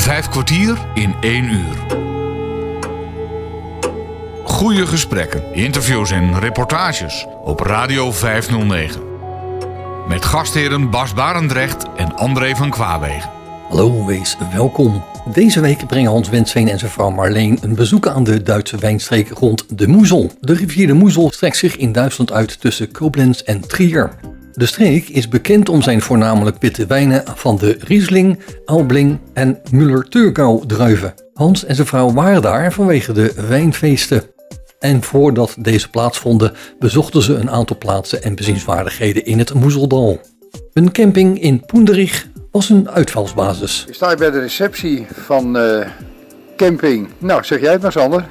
Vijf kwartier in één uur. Goede gesprekken, interviews en reportages op Radio 509. Met gastheren Bas Barendrecht en André van Kwaabegen. Hallo, wees welkom. Deze week brengen Hans Wensveen en zijn vrouw Marleen een bezoek aan de Duitse wijnstreek rond de Moezel. De rivier de Moezel strekt zich in Duitsland uit tussen Koblenz en Trier. De streek is bekend om zijn voornamelijk witte wijnen van de Riesling, Albling en Müller-Thurgau druiven. Hans en zijn vrouw waren daar vanwege de wijnfeesten. En voordat deze plaatsvonden bezochten ze een aantal plaatsen en bezienswaardigheden in het Moezeldal. Een camping in Poenderich was een uitvalsbasis. Ik sta hier bij de receptie van uh, camping. Nou, zeg jij het maar, Sander.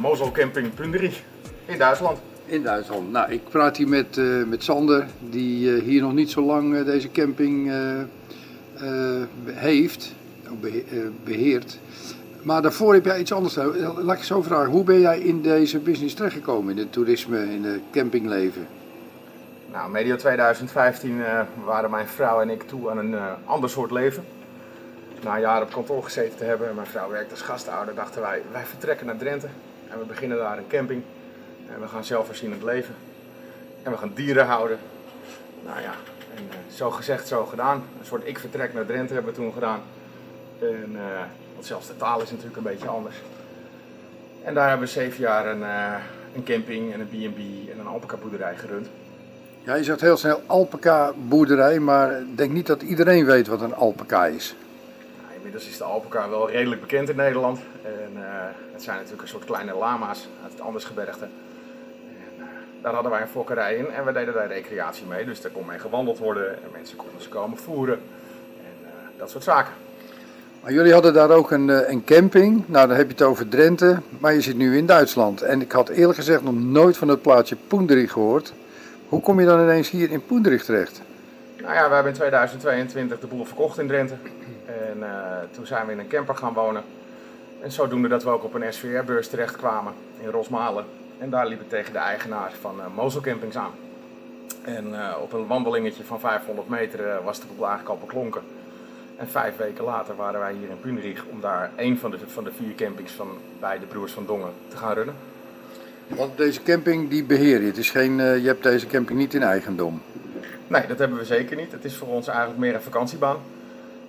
Mozel Camping Punderich in Duitsland. In Duitsland. Nou, ik praat hier met, uh, met Sander, die uh, hier nog niet zo lang deze camping heeft, beheert. Maar daarvoor heb jij iets anders. Laat ik zo vragen, hoe ben jij in deze business terechtgekomen, in het toerisme, in het campingleven? Nou, medio 2015 uh, waren mijn vrouw en ik toe aan een ander soort leven. Na een jaar op kantoor gezeten te hebben en mijn vrouw werkt als gastouder, dachten wij, wij vertrekken naar Drenthe. En we beginnen daar een camping. En we gaan zelfvoorzienend leven. En we gaan dieren houden. Nou ja, en, uh, zo gezegd, zo gedaan. Een soort ik vertrek naar Drenthe hebben we toen gedaan. En, want zelfs de taal is natuurlijk een beetje anders. En daar hebben we zeven jaar een, een camping en een B&B en een alpaca boerderij gerund. Ja, je zegt heel snel alpaca boerderij, maar ik denk niet dat iedereen weet wat een alpaca is. Nou, inmiddels is de alpaca wel redelijk bekend in Nederland. En, uh, het zijn natuurlijk een soort kleine lama's uit het Andersgebergte. Daar hadden wij een fokkerij in en we deden daar recreatie mee. Dus daar kon mee gewandeld worden en mensen konden ze komen voeren. En uh, dat soort zaken. Maar jullie hadden daar ook een, een camping. Nou, dan heb je het over Drenthe. Maar je zit nu in Duitsland. En ik had eerlijk gezegd nog nooit van het plaatsje Poenderich gehoord. Hoe kom je dan ineens hier in Poenderich terecht? Nou ja, we hebben in 2022 de boel verkocht in Drenthe. En uh, toen zijn we in een camper gaan wonen. En zodoende dat we ook op een SVR-beurs terechtkwamen in Rosmalen. En daar liep ik tegen de eigenaar van uh, Mozel Campings aan. En uh, op een wandelingetje van 500 meter was de boel eigenlijk al beklonken. En vijf weken later waren wij hier in Punderich om daar een van de, van de vier campings van bij de broers van Dongen te gaan runnen. Want deze camping die beheer je. Het is geen, uh, je hebt deze camping niet in eigendom. Nee, dat hebben we zeker niet. Het is voor ons eigenlijk meer een vakantiebaan.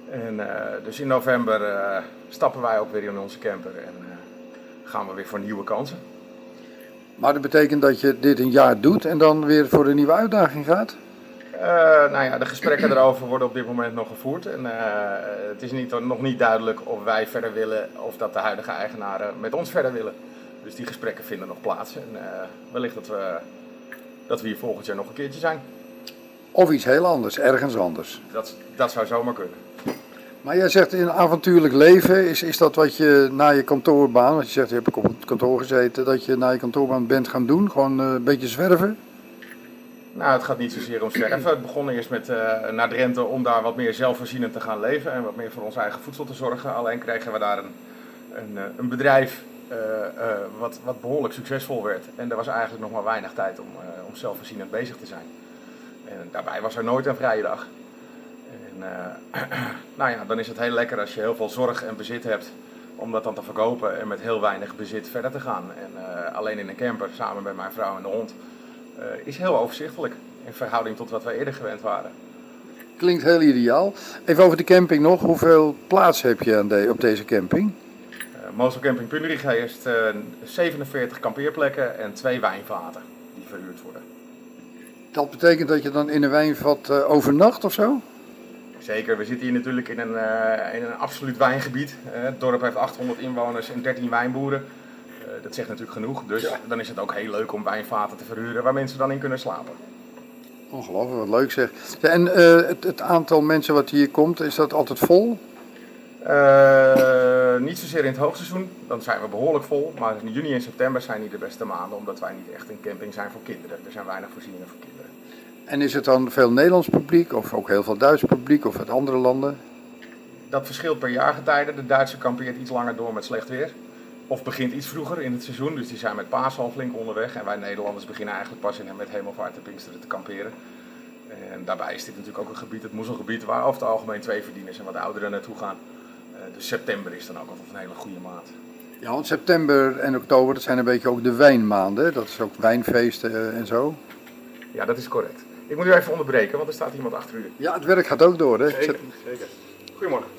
En, uh, dus in november uh, stappen wij ook weer in onze camper en gaan we weer voor nieuwe kansen. Maar dat betekent dat je dit een jaar doet en dan weer voor een nieuwe uitdaging gaat? nou ja, de gesprekken erover worden op dit moment nog gevoerd. En het is niet, nog niet duidelijk of wij verder willen of dat de huidige eigenaren met ons verder willen. Dus die gesprekken vinden nog plaats. En uh, wellicht dat we, dat we hier volgend jaar nog een keertje zijn. Of iets heel anders, ergens anders. Dat, dat zou zomaar kunnen. Maar jij zegt in avontuurlijk leven, is, is dat wat je na je kantoorbaan, want je zegt je hebt op het kantoor gezeten, dat je na je kantoorbaan bent gaan doen? Gewoon uh, een beetje zwerven? Nou, het gaat niet zozeer om zwerven. Het begon eerst met uh, naar Drenthe om daar wat meer zelfvoorzienend te gaan leven en wat meer voor ons eigen voedsel te zorgen. Alleen kregen we daar een, een, een bedrijf wat, wat behoorlijk succesvol werd. En er was eigenlijk nog maar weinig tijd om, om zelfvoorzienend bezig te zijn. En daarbij was er nooit een vrije dag. En nou ja, dan is het heel lekker als je heel veel zorg en bezit hebt om dat dan te verkopen en met heel weinig bezit verder te gaan. En alleen in een camper, samen met mijn vrouw en de hond, is heel overzichtelijk in verhouding tot wat wij eerder gewend waren. Klinkt heel ideaal. Even over de camping nog. Hoeveel plaats heb je aan de, op deze camping? Mozel Camping Punderich heeft uh, 47 kampeerplekken en twee wijnvaten die verhuurd worden. Dat betekent dat je dan in een wijnvat uh, overnacht of zo? Zeker, we zitten hier natuurlijk in een, uh, in een absoluut wijngebied. het dorp heeft 800 inwoners en 13 wijnboeren. dat zegt natuurlijk genoeg, dus ja. dan is het ook heel leuk om wijnvaten te verhuren waar mensen dan in kunnen slapen. Ongelooflijk, wat leuk zeg. En het, het aantal mensen wat hier komt, is dat altijd vol? Niet zozeer in het hoogseizoen, dan zijn we behoorlijk vol. Maar in juni en september zijn niet de beste maanden, omdat wij niet echt een camping zijn voor kinderen. Er zijn weinig voorzieningen voor kinderen. En is het dan veel Nederlands publiek of ook heel veel Duits publiek of uit andere landen? Dat verschilt per jaargetijde. De Duitse kampeert iets langer door met slecht weer. Of begint iets vroeger in het seizoen, dus die zijn met paas al flink onderweg. En wij Nederlanders beginnen eigenlijk pas in met hemelvaart en pinksteren te kamperen. En daarbij is dit natuurlijk ook een gebied, het moezelgebied, waar over het algemeen twee verdieners en wat ouderen naartoe gaan. dus september is dan ook altijd een hele goede maand. Ja, want september en oktober, dat zijn een beetje ook de wijnmaanden. Dat is ook wijnfeesten en zo. Ja, dat is correct. Ik moet u even onderbreken, want er staat iemand achter u. Ja, het werk gaat ook door, hè? Zeker, zeker. Goedemorgen.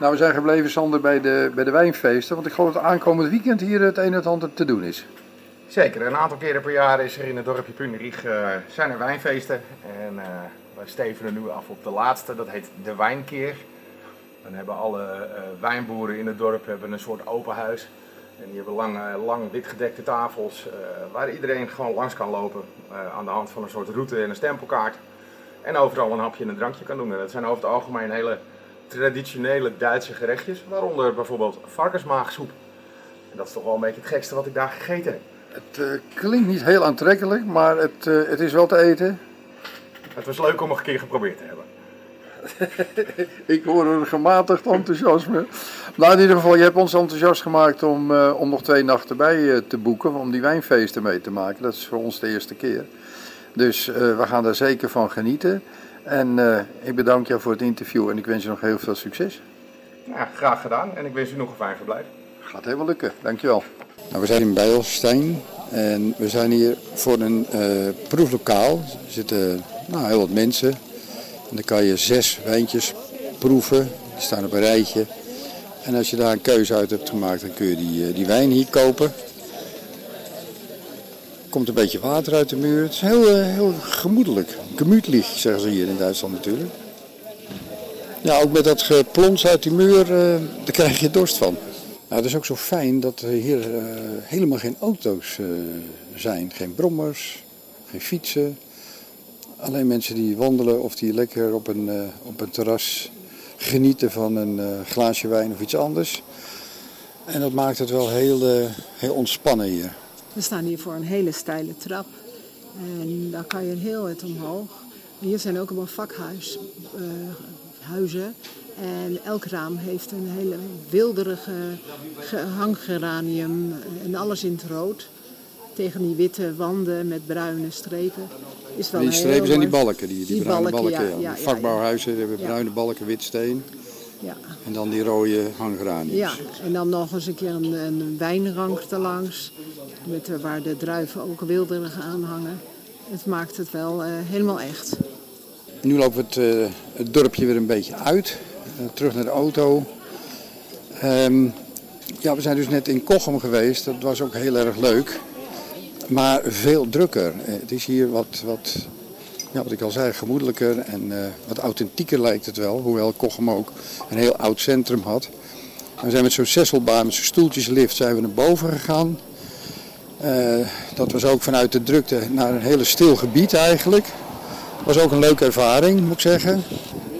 Nou, we zijn gebleven, Sander, bij de, bij de wijnfeesten. Want ik geloof dat aankomend weekend hier het een en het ander te doen is. Zeker, een aantal keren per jaar is er in het dorpje Punerieg uh, zijn er wijnfeesten. En uh, wij stevenen nu af op de laatste, dat heet de Wijnkeer. Dan hebben alle uh, wijnboeren in het dorp hebben een soort open huis. En die hebben lang, lang witgedekte tafels waar iedereen gewoon langs kan lopen aan de hand van een soort route en een stempelkaart. En overal een hapje en een drankje kan doen. En dat zijn over het algemeen hele traditionele Duitse gerechtjes, waaronder bijvoorbeeld varkensmaagsoep. En dat is toch wel een beetje het gekste wat ik daar gegeten heb. Het uh, klinkt niet heel aantrekkelijk, maar het, het is wel te eten. Het was leuk om nog een keer geprobeerd te hebben. ik hoor een gematigd enthousiasme. Nou, in ieder geval, je hebt ons enthousiast gemaakt om, uh, om nog twee nachten bij te boeken, om die wijnfeesten mee te maken. Dat is voor ons de eerste keer. Dus we gaan daar zeker van genieten. En ik bedank jou voor het interview en ik wens je nog heel veel succes. Ja, graag gedaan en ik wens u nog een fijn verblijf. Gaat helemaal lukken, dankjewel. Nou, we zijn in Bijlstein en we zijn hier voor een uh, proeflokaal. Er zitten nou, heel wat mensen. En dan kan je zes wijntjes proeven. Die staan op een rijtje. En als je daar een keuze uit hebt gemaakt, dan kun je die, uh, die wijn hier kopen. Er komt een beetje water uit de muur. Het is heel, uh, heel gemoedelijk. Gemütlich, zeggen ze hier in Duitsland natuurlijk. Ja, ook met dat geplons uit die muur, daar krijg je dorst van. Nou, het is ook zo fijn dat er hier helemaal geen auto's zijn. Geen brommers, geen fietsen. Alleen mensen die wandelen of die lekker op een, op een terras genieten van een glaasje wijn of iets anders. En dat maakt het wel heel, heel ontspannen hier. We staan hier voor een hele steile trap. En daar kan je heel het omhoog. Hier zijn ook allemaal vakhuizen. En elk raam heeft een hele wilderige hanggeranium en alles in het rood. Tegen die witte wanden met bruine strepen. Is wel die strepen zijn die balken, die, die, die bruine balken. balken ja, ja, ja, Vakbouwhuizen hebben bruine balken, wit steen. Ja. En dan die rode hanggeraniums. Ja, en dan nog eens een keer een, een wijnrank erlangs. Met, waar de druiven ook wilderig aan hangen. Het maakt het wel uh, helemaal echt. Nu lopen we het, uh, het dorpje weer een beetje uit. Uh, terug naar de auto. Um, ja, we zijn dus net in Kochem geweest. Dat was ook heel erg leuk. Maar veel drukker. Uh, het is hier wat, wat, ja, wat ik al zei, gemoedelijker en uh, wat authentieker lijkt het wel. Hoewel Kochem ook een heel oud centrum had. We zijn met zo'n sesselbaan, met zo'n stoeltjeslift, zijn we naar boven gegaan. dat was ook vanuit de drukte naar een hele stil gebied eigenlijk. Was ook een leuke ervaring, moet ik zeggen.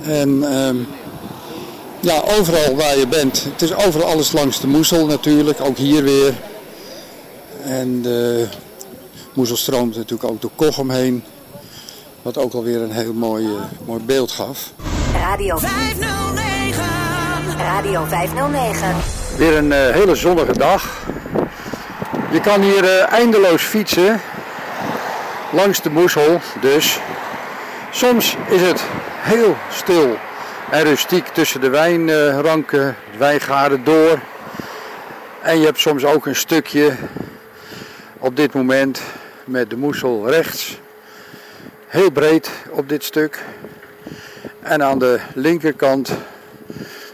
En um, ja, overal waar je bent. Het is overal alles langs de Moezel natuurlijk, ook hier weer. En Moezel stroomt natuurlijk ook door Kochem heen. Wat ook alweer een heel mooi, uh, mooi beeld gaf. Radio 509. Radio 509. Weer een uh, hele zonnige dag. Je kan hier uh, eindeloos fietsen. Langs de Moezel dus. Soms is het heel stil en rustiek tussen de wijnranken, de wijngaarden door. En je hebt soms ook een stukje op dit moment met de moesel rechts. Heel breed op dit stuk. En aan de linkerkant,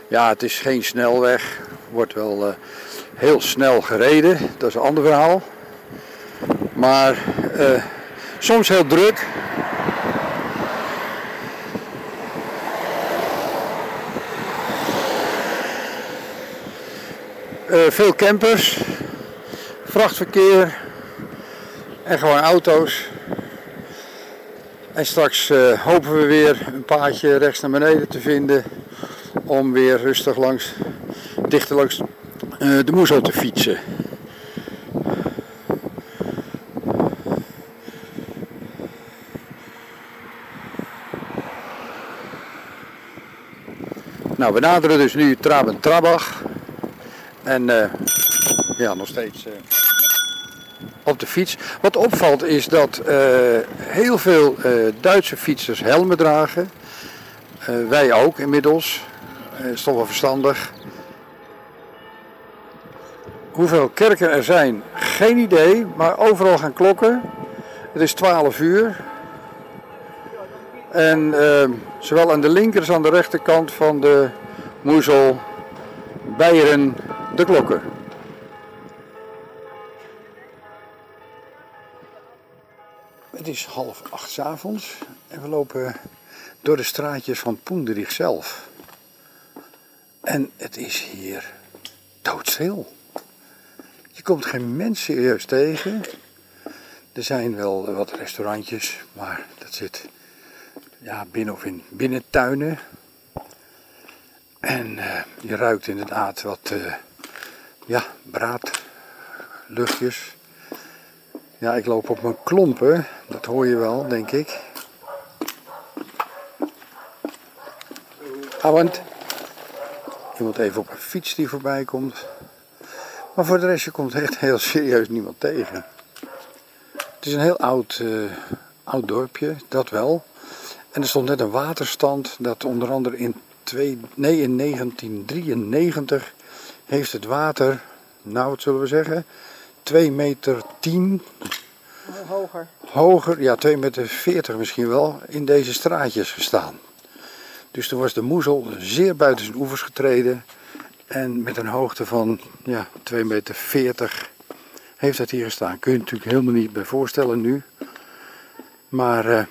ja het is geen snelweg, wordt wel uh, heel snel gereden, dat is een ander verhaal. Maar uh, soms heel druk. Uh, veel campers, vrachtverkeer en gewoon auto's. En straks uh, hopen we weer een paadje rechts naar beneden te vinden om weer rustig langs, dichter langs uh, de Moezel te fietsen. Nou, we naderen dus nu Traben-Trabach. En uh, ja, nog steeds op de fiets. Wat opvalt is dat uh, heel veel Duitse fietsers helmen dragen. wij ook inmiddels. Dat is toch wel verstandig. Hoeveel kerken er zijn, geen idee, maar overal gaan klokken. Het is 12 uur. En uh, zowel aan de linker als aan de rechterkant van de moezel bijeren de klokken. Is half acht s avonds en we lopen door de straatjes van Poenderich zelf. En het is hier doodstil. Je komt geen mens serieus tegen. Er zijn wel wat restaurantjes, maar dat zit ja, binnen of in binnentuinen. En uh, je ruikt inderdaad wat uh, ja, braadluchtjes. Ja, ik loop op mijn klompen, dat hoor je wel, denk ik. Avond. Iemand even op een fiets die voorbij komt. Maar voor de rest, je komt echt heel serieus niemand tegen. Het is een heel oud, uh, oud dorpje, dat wel. En er stond net een waterstand dat onder andere in, twee, nee, in 1993 heeft het water, nou wat zullen we zeggen, 2 meter 10 hoger. Hoger, ja 2 meter 40 misschien wel, in deze straatjes gestaan. Dus toen was de moezel zeer buiten zijn oevers getreden. En met een hoogte van ja, 2 meter 40 heeft dat hier gestaan. Kun je je natuurlijk helemaal niet bij voorstellen nu. Maar uh,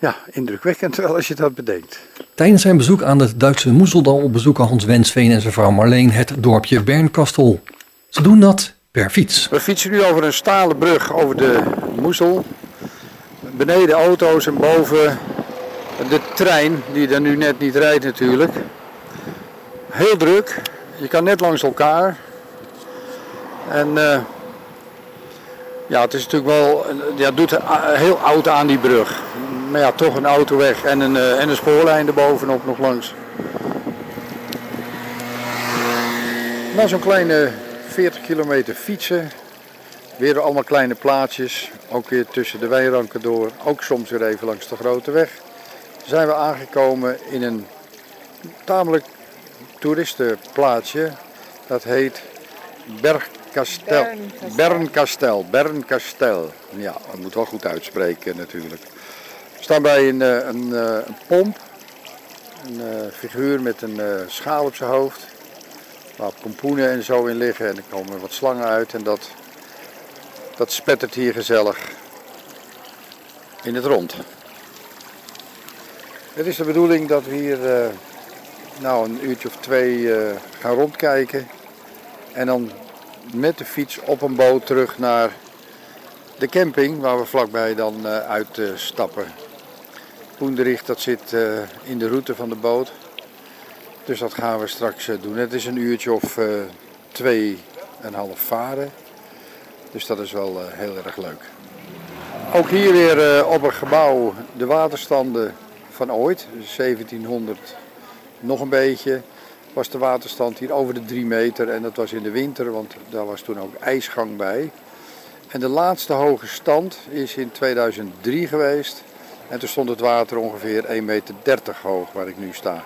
ja, indrukwekkend wel als je dat bedenkt. Tijdens zijn bezoek aan het Duitse Moezeldal bezoeken Hans Wensveen en zijn vrouw Marleen het dorpje Bernkastel. Ze doen dat per fiets. We fietsen nu over een stalen brug over de Moezel. Beneden auto's en boven de trein, die er nu net niet rijdt natuurlijk. Heel druk. Je kan net langs elkaar. En uh, ja, het is natuurlijk wel, ja, doet heel oud aan die brug. Maar ja, toch een autoweg en een, uh, en een spoorlijn erbovenop nog langs. Na zo'n kleine 40 kilometer fietsen. Weer allemaal kleine plaatsjes. Ook weer tussen de wijnranken door. Ook soms weer even langs de grote weg. Zijn we aangekomen in een tamelijk toeristenplaatsje. Dat heet Bergkastel. Bernkastel. Bernkastel. Ja, dat moet wel goed uitspreken natuurlijk. We staan bij een, een, een pomp. Een figuur met een schaal op zijn hoofd waar pompoenen en zo in liggen. En er komen wat slangen uit en dat, dat spettert hier gezellig in het rond. Het is de bedoeling dat we hier uh, nou een uurtje of twee uh, gaan rondkijken. En dan met de fiets op een boot terug naar de camping waar we vlakbij dan uh, uitstappen. Poenderich dat zit in de route van de boot. Dus dat gaan we straks eh, doen. Het is een uurtje of uh, twee en half varen. Dus dat is wel uh, heel erg leuk. Ook hier weer op een gebouw de waterstanden van ooit. 1700 nog een beetje was de waterstand hier over de 3 meter. En dat was in de winter, want daar was toen ook ijsgang bij. En de laatste hoge stand is in 2003 geweest. En toen stond het water ongeveer 1,30 meter hoog waar ik nu sta.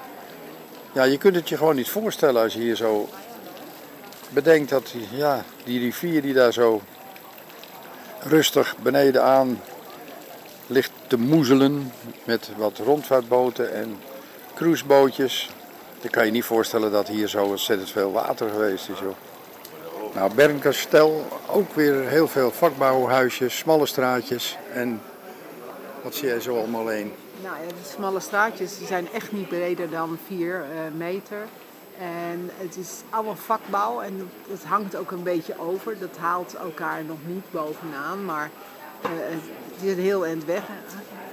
Ja, je kunt het je gewoon niet voorstellen als je hier zo bedenkt dat ja, die rivier die daar zo rustig beneden aan ligt te moezelen met wat rondvaartboten en cruisebootjes. Dan kan je niet voorstellen dat hier zo ontzettend veel water geweest is. Joh. Nou, Bernkastel, ook weer heel veel vakbouwhuisjes, smalle straatjes en wat zie jij zo allemaal heen? Nou ja, de smalle straatjes zijn echt niet breder dan 4 uh, eh, meter. En het is allemaal vakbouw en het hangt ook een beetje over. Dat haalt elkaar nog niet bovenaan, maar uh, het is heel eind weg,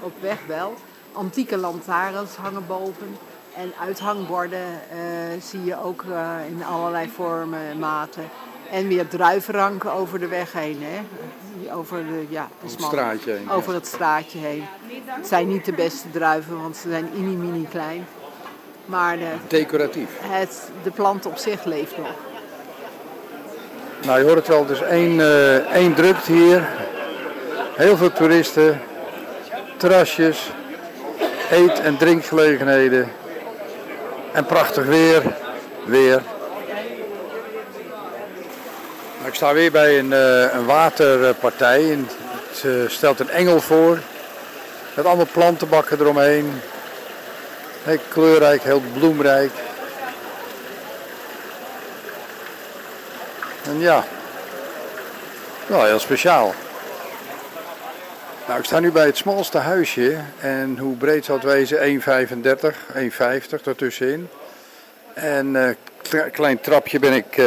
op weg wel. Antieke lantaarns hangen boven. En uithangborden uh, zie je ook in allerlei vormen en maten. En weer druivenranken over de weg heen. Hè? Over, de, ja, het straatje heen. Over het straatje heen. Het zijn niet de beste druiven, want ze zijn mini-mini klein. Maar de, Decoratief. Het, de plant op zich leeft nog. Nou, je hoort het wel, dus één, uh, één drukt hier. Heel veel toeristen, terrasjes, eet- en drinkgelegenheden. En prachtig weer. Weer. Nou, ik sta weer bij een, uh, een waterpartij. Het uh, stelt een engel voor. Met allemaal plantenbakken eromheen. Heel kleurrijk, heel bloemrijk. En ja, wel heel speciaal. Nou, ik sta nu bij het smalste huisje. En hoe breed zal het wezen? 1,35, 1,50 ertussenin. En een uh, klein trapje ben ik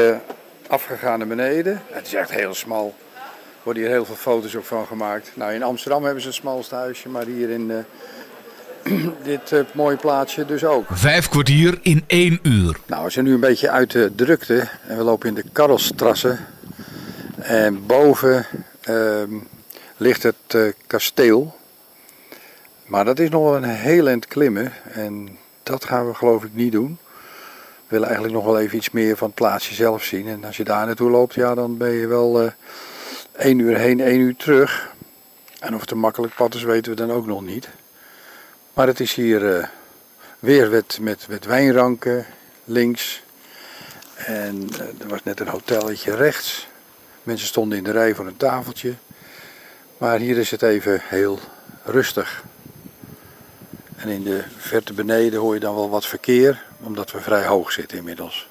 afgegaan naar beneden. Het is echt heel smal. Er worden hier heel veel foto's ook van gemaakt. Nou, in Amsterdam hebben ze het smalste huisje, maar hier in uh, dit uh, mooie plaatsje dus ook. Vijf kwartier in één uur. Nou, we zijn nu een beetje uit de drukte en we lopen in de Karlstrasse. En boven uh, ligt het uh, kasteel. Maar dat is nog wel een heel eind klimmen en dat gaan we geloof ik niet doen. Willen eigenlijk nog wel even iets meer van het plaatsje zelf zien. En als je daar naartoe loopt, ja, dan ben je wel uh, één uur heen, één uur terug. En of het een makkelijk pad is, weten we dan ook nog niet. Maar het is hier uh, weer met, met, wijnranken links. En uh, er was net een hotelletje rechts. Mensen stonden in de rij voor een tafeltje. Maar hier is het even heel rustig. En in de verte beneden hoor je dan wel wat verkeer, omdat we vrij hoog zitten inmiddels.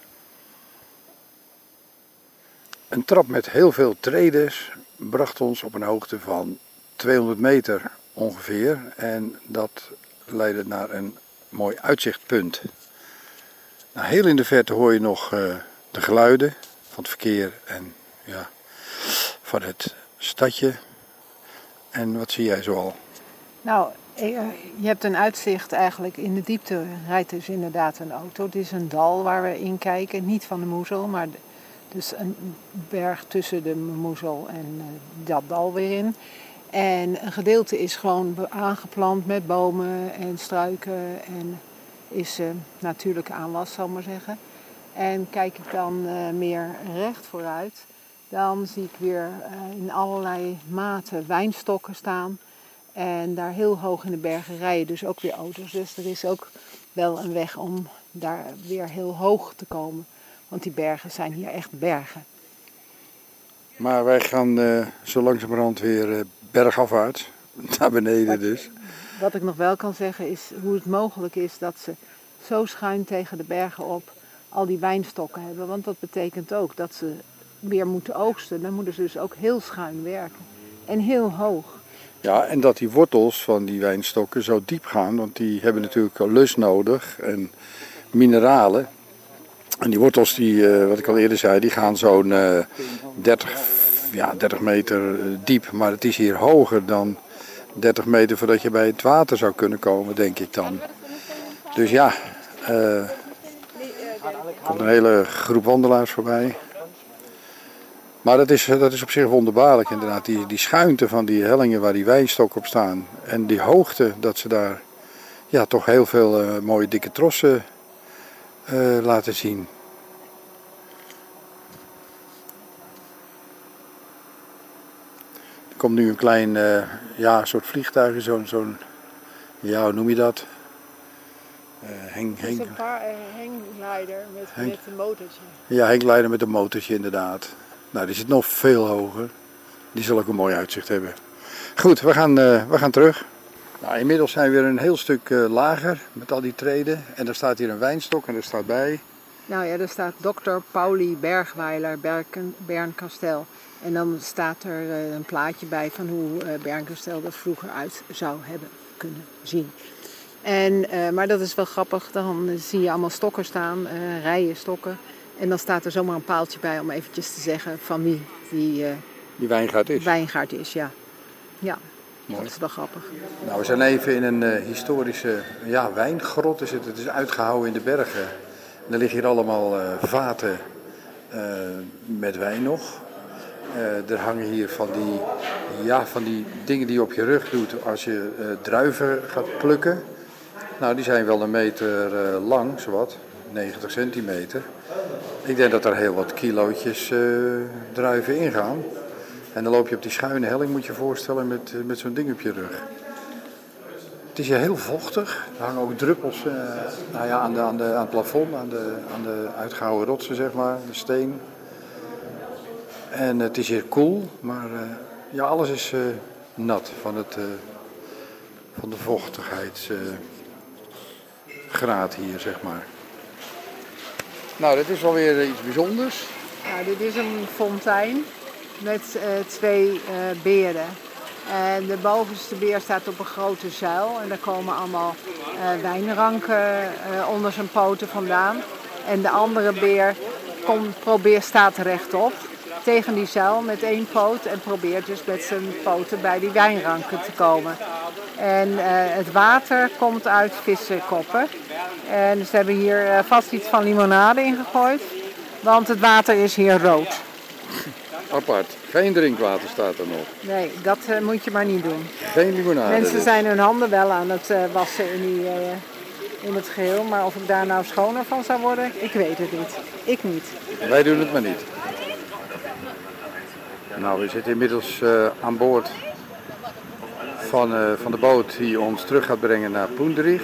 Een trap met heel veel tredes bracht ons op een hoogte van 200 meter ongeveer. En dat leidde naar een mooi uitzichtpunt. Nou, heel in de verte hoor je nog uh, de geluiden van het verkeer en ja, van het stadje. En wat zie jij zoal? Nou, je hebt een uitzicht eigenlijk in de diepte rijdt dus inderdaad een auto. Het is een dal waar we in kijken, niet van de Moezel, maar dus een berg tussen de Moezel en dat dal weer in. En een gedeelte is gewoon aangeplant met bomen en struiken en is uh, natuurlijke aanwas, zal ik maar zeggen. En kijk ik dan meer recht vooruit, dan zie ik weer in allerlei maten wijnstokken staan. En daar heel hoog in de bergen rijden dus ook weer auto's. Dus er is ook wel een weg om daar weer heel hoog te komen. Want die bergen zijn hier echt bergen. Maar wij gaan uh, zo langzamerhand weer uh, bergafwaarts. Naar beneden wat, dus. Wat ik nog wel kan zeggen is hoe het mogelijk is dat ze zo schuin tegen de bergen op al die wijnstokken hebben. Want dat betekent ook dat ze weer moeten oogsten. Dan moeten ze dus ook heel schuin werken. En heel hoog. Ja, en dat die wortels van die wijnstokken zo diep gaan, want die hebben natuurlijk lus nodig en mineralen. En die wortels, die, uh, wat ik al eerder zei, die gaan zo'n uh, 30, ja, 30 meter diep. Maar het is hier hoger dan 30 meter voordat je bij het water zou kunnen komen, denk ik dan. Dus ja, uh, komt een hele groep wandelaars voorbij. Maar dat is, dat is op zich wonderbaarlijk inderdaad. Die, die schuinte van die hellingen waar die wijnstokken op staan. En die hoogte dat ze daar ja, toch heel veel uh, mooie dikke trossen uh, laten zien. Er komt nu een klein uh, ja, soort vliegtuig, zo'n, zo'n ja, hoe noem je dat? heng, heng, het is een paar, hengleider met, heng, met een motortje. Ja, hengleider met een motortje inderdaad. Nou, die zit nog veel hoger. Die zal ook een mooi uitzicht hebben. Goed, we gaan, uh, we gaan terug. Nou, inmiddels zijn we weer een heel stuk uh, lager met al die treden. En er staat hier een wijnstok en er staat bij. Nou ja, er staat Dr. Pauli Bergweiler Bernkastel. En dan staat er uh, een plaatje bij van hoe Bernkastel er vroeger uit zou hebben kunnen zien. En, maar dat is wel grappig, dan zie je allemaal stokken staan, rijen stokken. En dan staat er zomaar een paaltje bij om eventjes te zeggen van wie die, uh, die wijngaard is. Wijngaard is, ja. Ja, Mooi. dat is wel grappig. Nou, we zijn even in een uh, historische ja, wijngrot. Is het. het is uitgehouden in de bergen. En er liggen hier allemaal uh, vaten met wijn nog. er hangen hier van die, ja, van die dingen die je op je rug doet als je druiven gaat plukken. Nou, die zijn wel een meter lang, zowat. 90 centimeter. Ik denk dat er heel wat kilootjes uh, druiven ingaan. En dan loop je op die schuine helling, moet je voorstellen, met, met zo'n ding op je rug. Het is hier heel vochtig. Er hangen ook druppels uh, nou ja, aan, de, aan, de, aan het plafond, aan de, aan de uitgehouwen rotsen, zeg maar, de steen. En het is hier koel, maar ja, alles is nat van, het, van de vochtigheidsgraad hier, zeg maar. Nou, dit is wel weer iets bijzonders. Nou, dit is een fontein met twee beren. En de bovenste beer staat op een grote zuil en daar komen allemaal uh, wijnranken uh, onder zijn poten vandaan. En de andere beer probeert, staat rechtop tegen die zuil met één poot en probeert dus met zijn poten bij die wijnranken te komen. En uh, het water komt uit vissenkoppen. En ze hebben hier vast iets van limonade in gegooid, want het water is hier rood. Apart. Geen drinkwater staat er nog. Nee, dat uh, moet je maar niet doen. Geen limonade. Mensen dus. zijn hun handen wel aan het wassen in, die, in het geheel. Maar of ik daar nou schoner van zou worden, ik weet het niet. Ik niet. Wij doen het maar niet. Nou, we zitten inmiddels aan boord van, van de boot die ons terug gaat brengen naar Poenderich.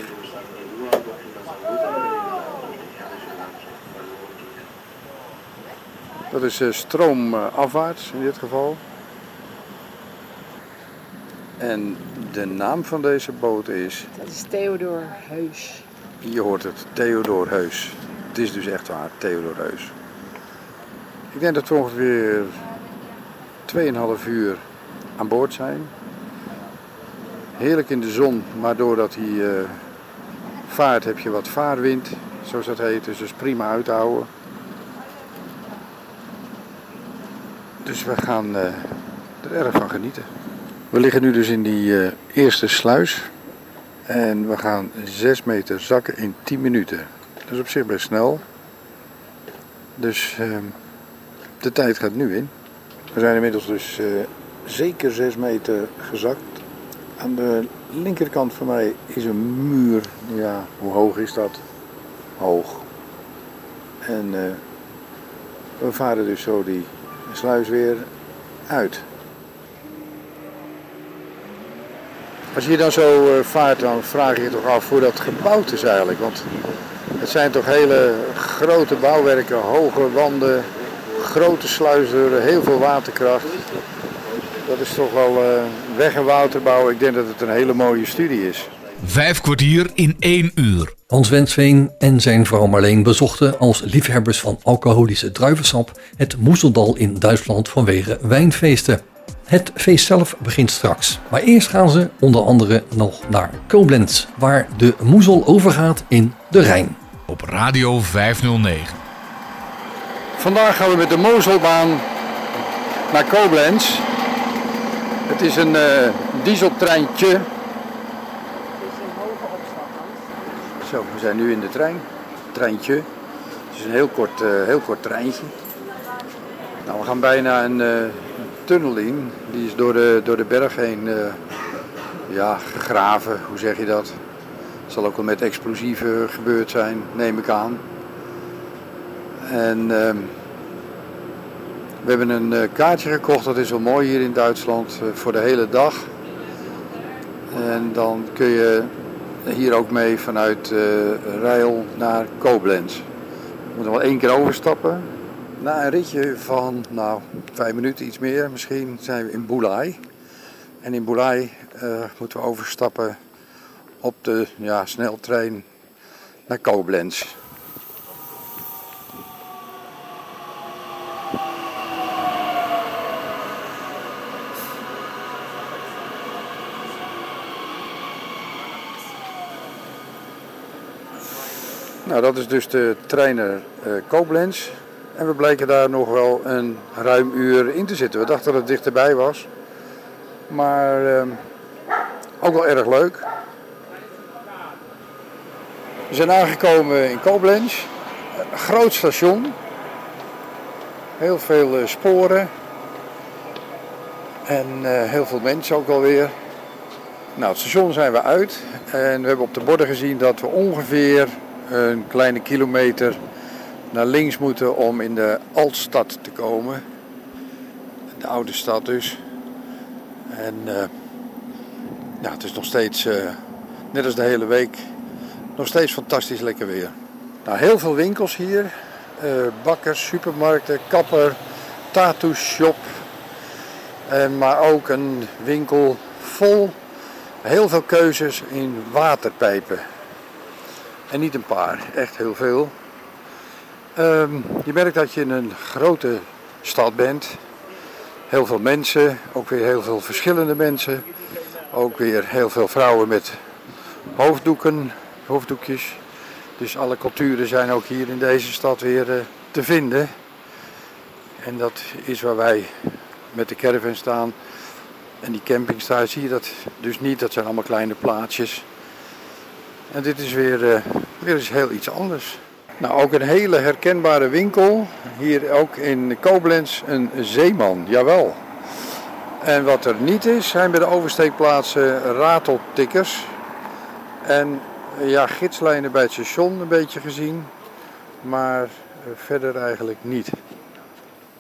Dat is uh, stroomafwaarts in dit geval. En de naam van deze boot is? Dat is Theodor Heus. Je hoort het, Theodor Heus. Het is dus echt waar, Theodor Heus. Ik denk dat we ongeveer 2,5 uur aan boord zijn. Heerlijk in de zon, maar doordat hij uh, vaart heb je wat vaarwind, zoals dat heet. Dus is prima uit te houden. Dus we gaan uh, er erg van genieten. We liggen nu dus in die uh, eerste sluis. En we gaan 6 meter zakken in 10 minuten. Dat is op zich best snel. Dus uh, de tijd gaat nu in. We zijn inmiddels dus uh, zeker 6 meter gezakt. Aan de linkerkant van mij is een muur. Ja, hoe hoog is dat? Hoog. En we varen dus zo die sluis weer uit. Als je dan zo uh, vaart, dan vraag je je toch af hoe dat gebouwd is eigenlijk. Want het zijn toch hele grote bouwwerken, hoge wanden, grote sluisdeuren, heel veel waterkracht. Dat is toch wel uh, weg- en waterbouw. Ik denk dat het een hele mooie studie is. Vijf kwartier in één uur. Hans Wensveen en zijn vrouw Marleen bezochten als liefhebbers van alcoholische druivensap het Moeseldal in Duitsland vanwege wijnfeesten. Het feest zelf begint straks, maar eerst gaan ze onder andere nog naar Koblenz, waar de Moezel overgaat in de Rijn. Op Radio 509. Vandaag gaan we met de Mozelbaan naar Koblenz. Het is een uh, dieseltreintje Zo, we zijn nu in de trein. Treintje. Het is een heel kort, uh, heel kort treintje. Nou, we gaan bijna een uh, tunnel in. Die is door de, door de berg heen ja, gegraven. Hoe zeg je dat? Het zal ook wel met explosieven gebeurd zijn, neem ik aan. En ehm, we hebben een kaartje gekocht, dat is wel mooi hier in Duitsland, voor de hele dag. En dan kun je hier ook mee vanuit uh, Rijl naar Koblenz. We moeten wel één keer overstappen. Na een ritje van nou, vijf minuten, iets meer misschien, zijn we in Boulay. En in Boulay moeten we overstappen op de ja, sneltrein naar Koblenz. Nou, dat is dus de trainer uh, Koblenz. En we bleken daar nog wel een ruim uur in te zitten. We dachten dat het dichterbij was. Maar uh, ook wel erg leuk. We zijn aangekomen in Koblenz. Een groot station. Heel veel uh, sporen. En heel veel mensen ook alweer. Nou, het station zijn we uit. En we hebben op de borden gezien dat we ongeveer een kleine kilometer naar links moeten om in de Altstad te komen. De oude stad dus. En uh, ja, het is nog steeds uh, net als de hele week, nog steeds fantastisch lekker weer. Nou, heel veel winkels hier. Uh, bakkers, supermarkten, kapper, tattoo shop. En, maar ook een winkel vol heel veel keuzes in waterpijpen. En niet een paar, echt heel veel. Um, je merkt dat je in een grote stad bent. Heel veel mensen, ook weer heel veel verschillende mensen. Ook weer heel veel vrouwen met hoofddoeken, hoofddoekjes. Dus alle culturen zijn ook hier in deze stad weer uh, te vinden. En dat is waar wij met de caravan staan. En die camping staat, zie je dat dus niet. Dat zijn allemaal kleine plaatsjes. En dit is weer, uh, weer eens heel iets anders. Nou, ook een hele herkenbare winkel. Hier ook in Koblenz een zeeman, jawel. En wat er niet is, zijn bij de oversteekplaatsen rateltikkers. En ja, gidslijnen bij het station een beetje gezien. Maar eh, verder eigenlijk niet.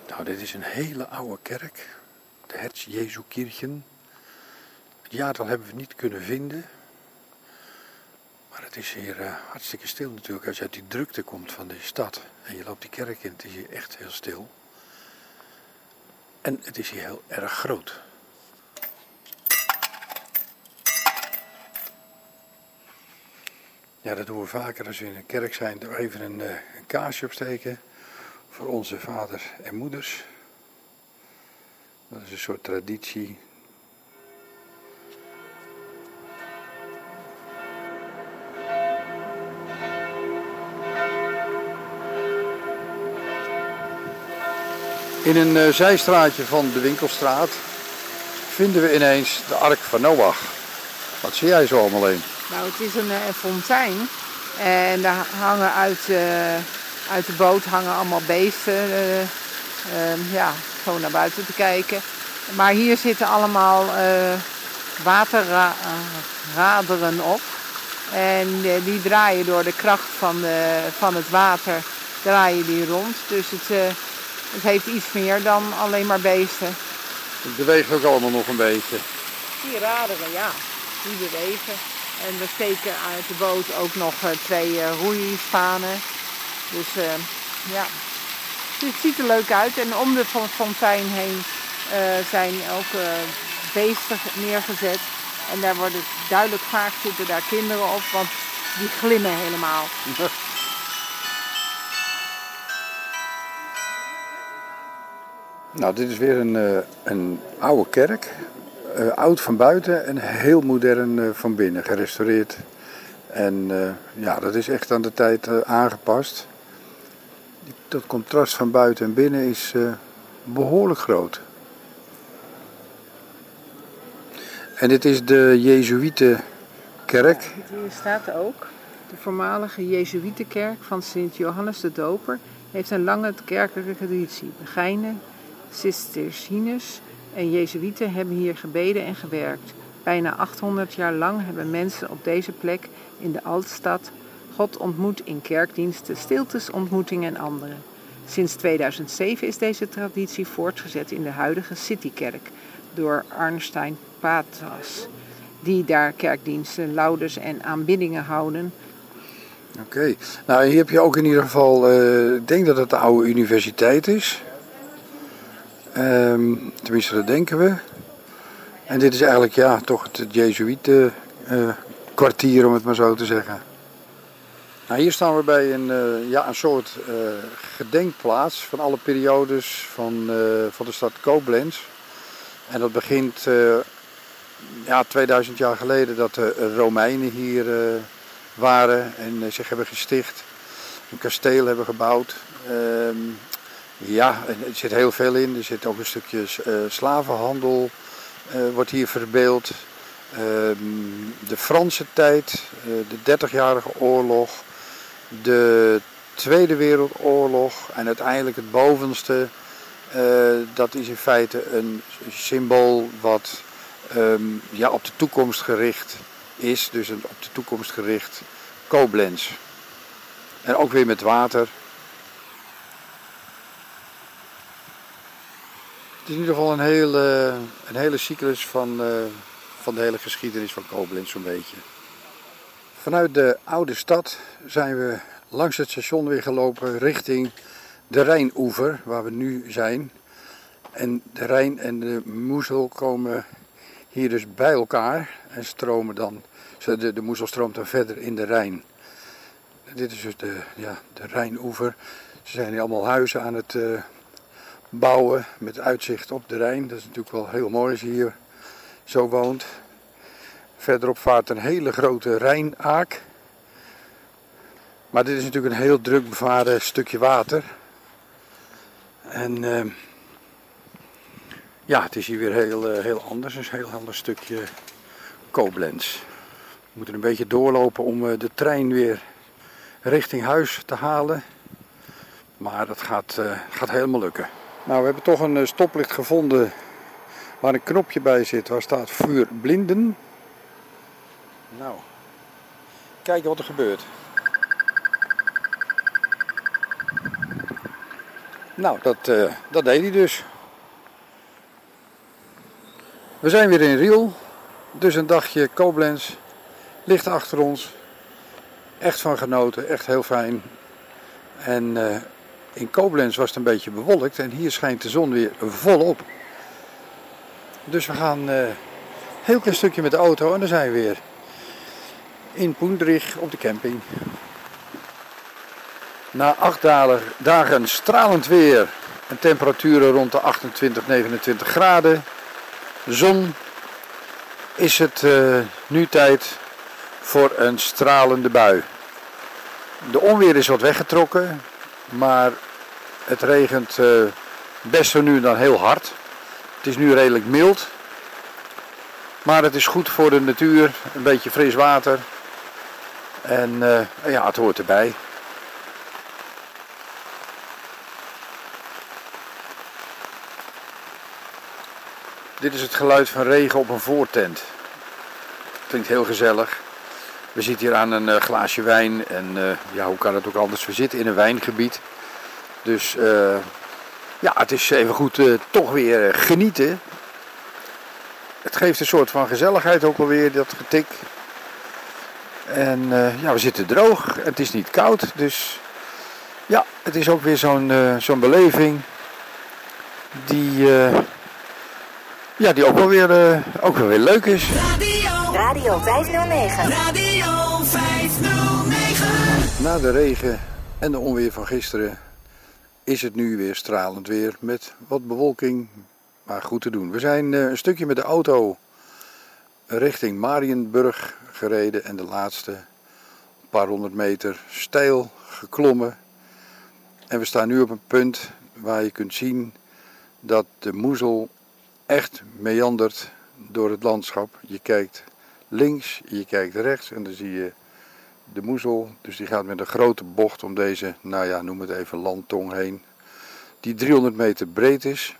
Nou, dit is een hele oude kerk. De Herz Jesu Kirchen. Het jaartal hebben we niet kunnen vinden. Maar het is hier uh, hartstikke stil natuurlijk als je uit die drukte komt van de stad. En je loopt die kerk in, het is hier echt heel stil. En het is hier heel erg groot. Ja, dat doen we vaker als we in een kerk zijn. Door even een, uh, een kaarsje opsteken voor onze vaders en moeders. Dat is een soort traditie In een uh, zijstraatje van de winkelstraat vinden we ineens de Ark van Noach. Wat zie jij zo allemaal in? Nou, het is een uh, fontein. En daar hangen uit, uh, uit de boot hangen allemaal beesten. Ehm, ja, gewoon naar buiten te kijken. Maar hier zitten allemaal waterraderen op. En die draaien door de kracht van, van het water draaien die rond. Dus het het heeft iets meer dan alleen maar beesten. Het beweegt ook allemaal nog een beetje. Die raderen, ja, die bewegen. En we steken uit de boot ook nog eh, twee uh, roeispanen. Dus uh, ja, het ziet er leuk uit. En om de fontein heen uh, zijn ook beesten neergezet. En daar worden duidelijk vaak zitten daar kinderen op, want die glimmen helemaal. Nou, dit is weer een, uh, een oude kerk. Uh, oud van buiten en heel modern uh, van binnen, gerestaureerd. En ja, dat is echt aan de tijd aangepast. Dat contrast van buiten en binnen is behoorlijk groot. En dit is de Jezuïetenkerk. Hier staat ook. De voormalige Jezuïetenkerk van Sint Johannes de Doper heeft een lange kerkelijke traditie. Begijnen, Cisterciërs en Jezuïeten hebben hier gebeden en gewerkt. Bijna 800 jaar lang hebben mensen op deze plek in de Altstad God ontmoet in kerkdiensten, stiltes, ontmoetingen en andere. Sinds 2007 is deze traditie voortgezet in de huidige Citykerk door Arnstein Patras, die daar kerkdiensten, laudes en aanbiddingen houden. Oké, nou hier heb je ook in ieder geval, uh, ik denk dat het de oude universiteit is. Um, tenminste, dat denken we. En dit is eigenlijk ja, toch het Jezuïeten uh, kwartier, om het maar zo te zeggen. Nou, hier staan we bij een, uh, ja, een soort uh, gedenkplaats van alle periodes van, van de stad Koblenz. En dat begint ja, 2000 jaar geleden dat de Romeinen hier waren en zich hebben gesticht. Een kasteel hebben gebouwd. Ehm, ja, er zit heel veel in. Er zit ook een stukje uh, slavenhandel, uh, wordt hier verbeeld. Ehm, de Franse tijd, uh, de 30-jarige oorlog, de Tweede Wereldoorlog en uiteindelijk het bovenste. dat is in feite een symbool wat um, ja, op de toekomst gericht is. Dus een op de toekomst gericht Koblenz. En ook weer met water. Het is in ieder geval een hele, een hele cyclus van, uh, van de hele geschiedenis van Koblenz zo'n beetje. Vanuit de oude stad zijn we langs het station weer gelopen richting de Rijnoever, waar we nu zijn. En de Rijn en de Moezel komen hier dus bij elkaar en stromen dan, de, de Moezel stroomt dan verder in de Rijn. Dit is dus de, ja, de Rijnoever. Ze zijn hier allemaal huizen aan het uh, bouwen met uitzicht op de Rijn. Dat is natuurlijk wel heel mooi als je hier zo woont. Verderop vaart een hele grote Rijnaak. Maar dit is natuurlijk een heel druk bevaren stukje water. En uh, ja, het is hier weer heel, uh, heel anders. Een heel ander stukje Koblenz. We moeten een beetje doorlopen om uh, de trein weer richting huis te halen. Maar dat gaat, gaat helemaal lukken. Nou, we hebben toch een stoplicht gevonden waar een knopje bij zit. Waar staat vuur blinden. Nou, kijken wat er gebeurt. Nou, dat, uh, dat deed hij dus. We zijn weer in Riel. Dus een dagje Koblenz ligt achter ons. Echt van genoten, echt heel fijn. En uh, in Koblenz was het een beetje bewolkt en hier schijnt de zon weer volop. Dus we gaan uh, een heel klein stukje met de auto en dan zijn we weer in Poendrich op de camping. Na acht dagen stralend weer en temperaturen rond de 28, 29 graden, zon, is het uh, nu tijd voor een stralende bui. De onweer is wat weggetrokken, maar het regent uh, best zo nu dan heel hard. Het is nu redelijk mild, maar het is goed voor de natuur, een beetje fris water. En uh, ja, het hoort erbij. Dit is het geluid van regen op een voortent. Klinkt heel gezellig. We zitten hier aan een uh, glaasje wijn en ja, hoe kan het ook anders? We zitten in een wijngebied. Dus uh, ja, het is even goed toch weer genieten. Het geeft een soort van gezelligheid ook alweer, dat getik. En ja, we zitten droog. Het is niet koud, dus ja, het is ook weer zo'n zo'n beleving die ja, die ook wel weer, uh, ook wel weer leuk is. Radio, Radio 509. Radio 509. Na de regen en de onweer van gisteren is het nu weer stralend weer met wat bewolking, maar goed te doen. We zijn uh, een stukje met de auto richting Marienburg gereden en de laatste paar honderd meter steil geklommen. En we staan nu op een punt waar je kunt zien dat de moezel echt meandert door het landschap. Je kijkt links, je kijkt rechts en dan zie je de moezel. Dus die gaat met een grote bocht om deze, nou ja, noem het even landtong heen. Die 300 meter breed is.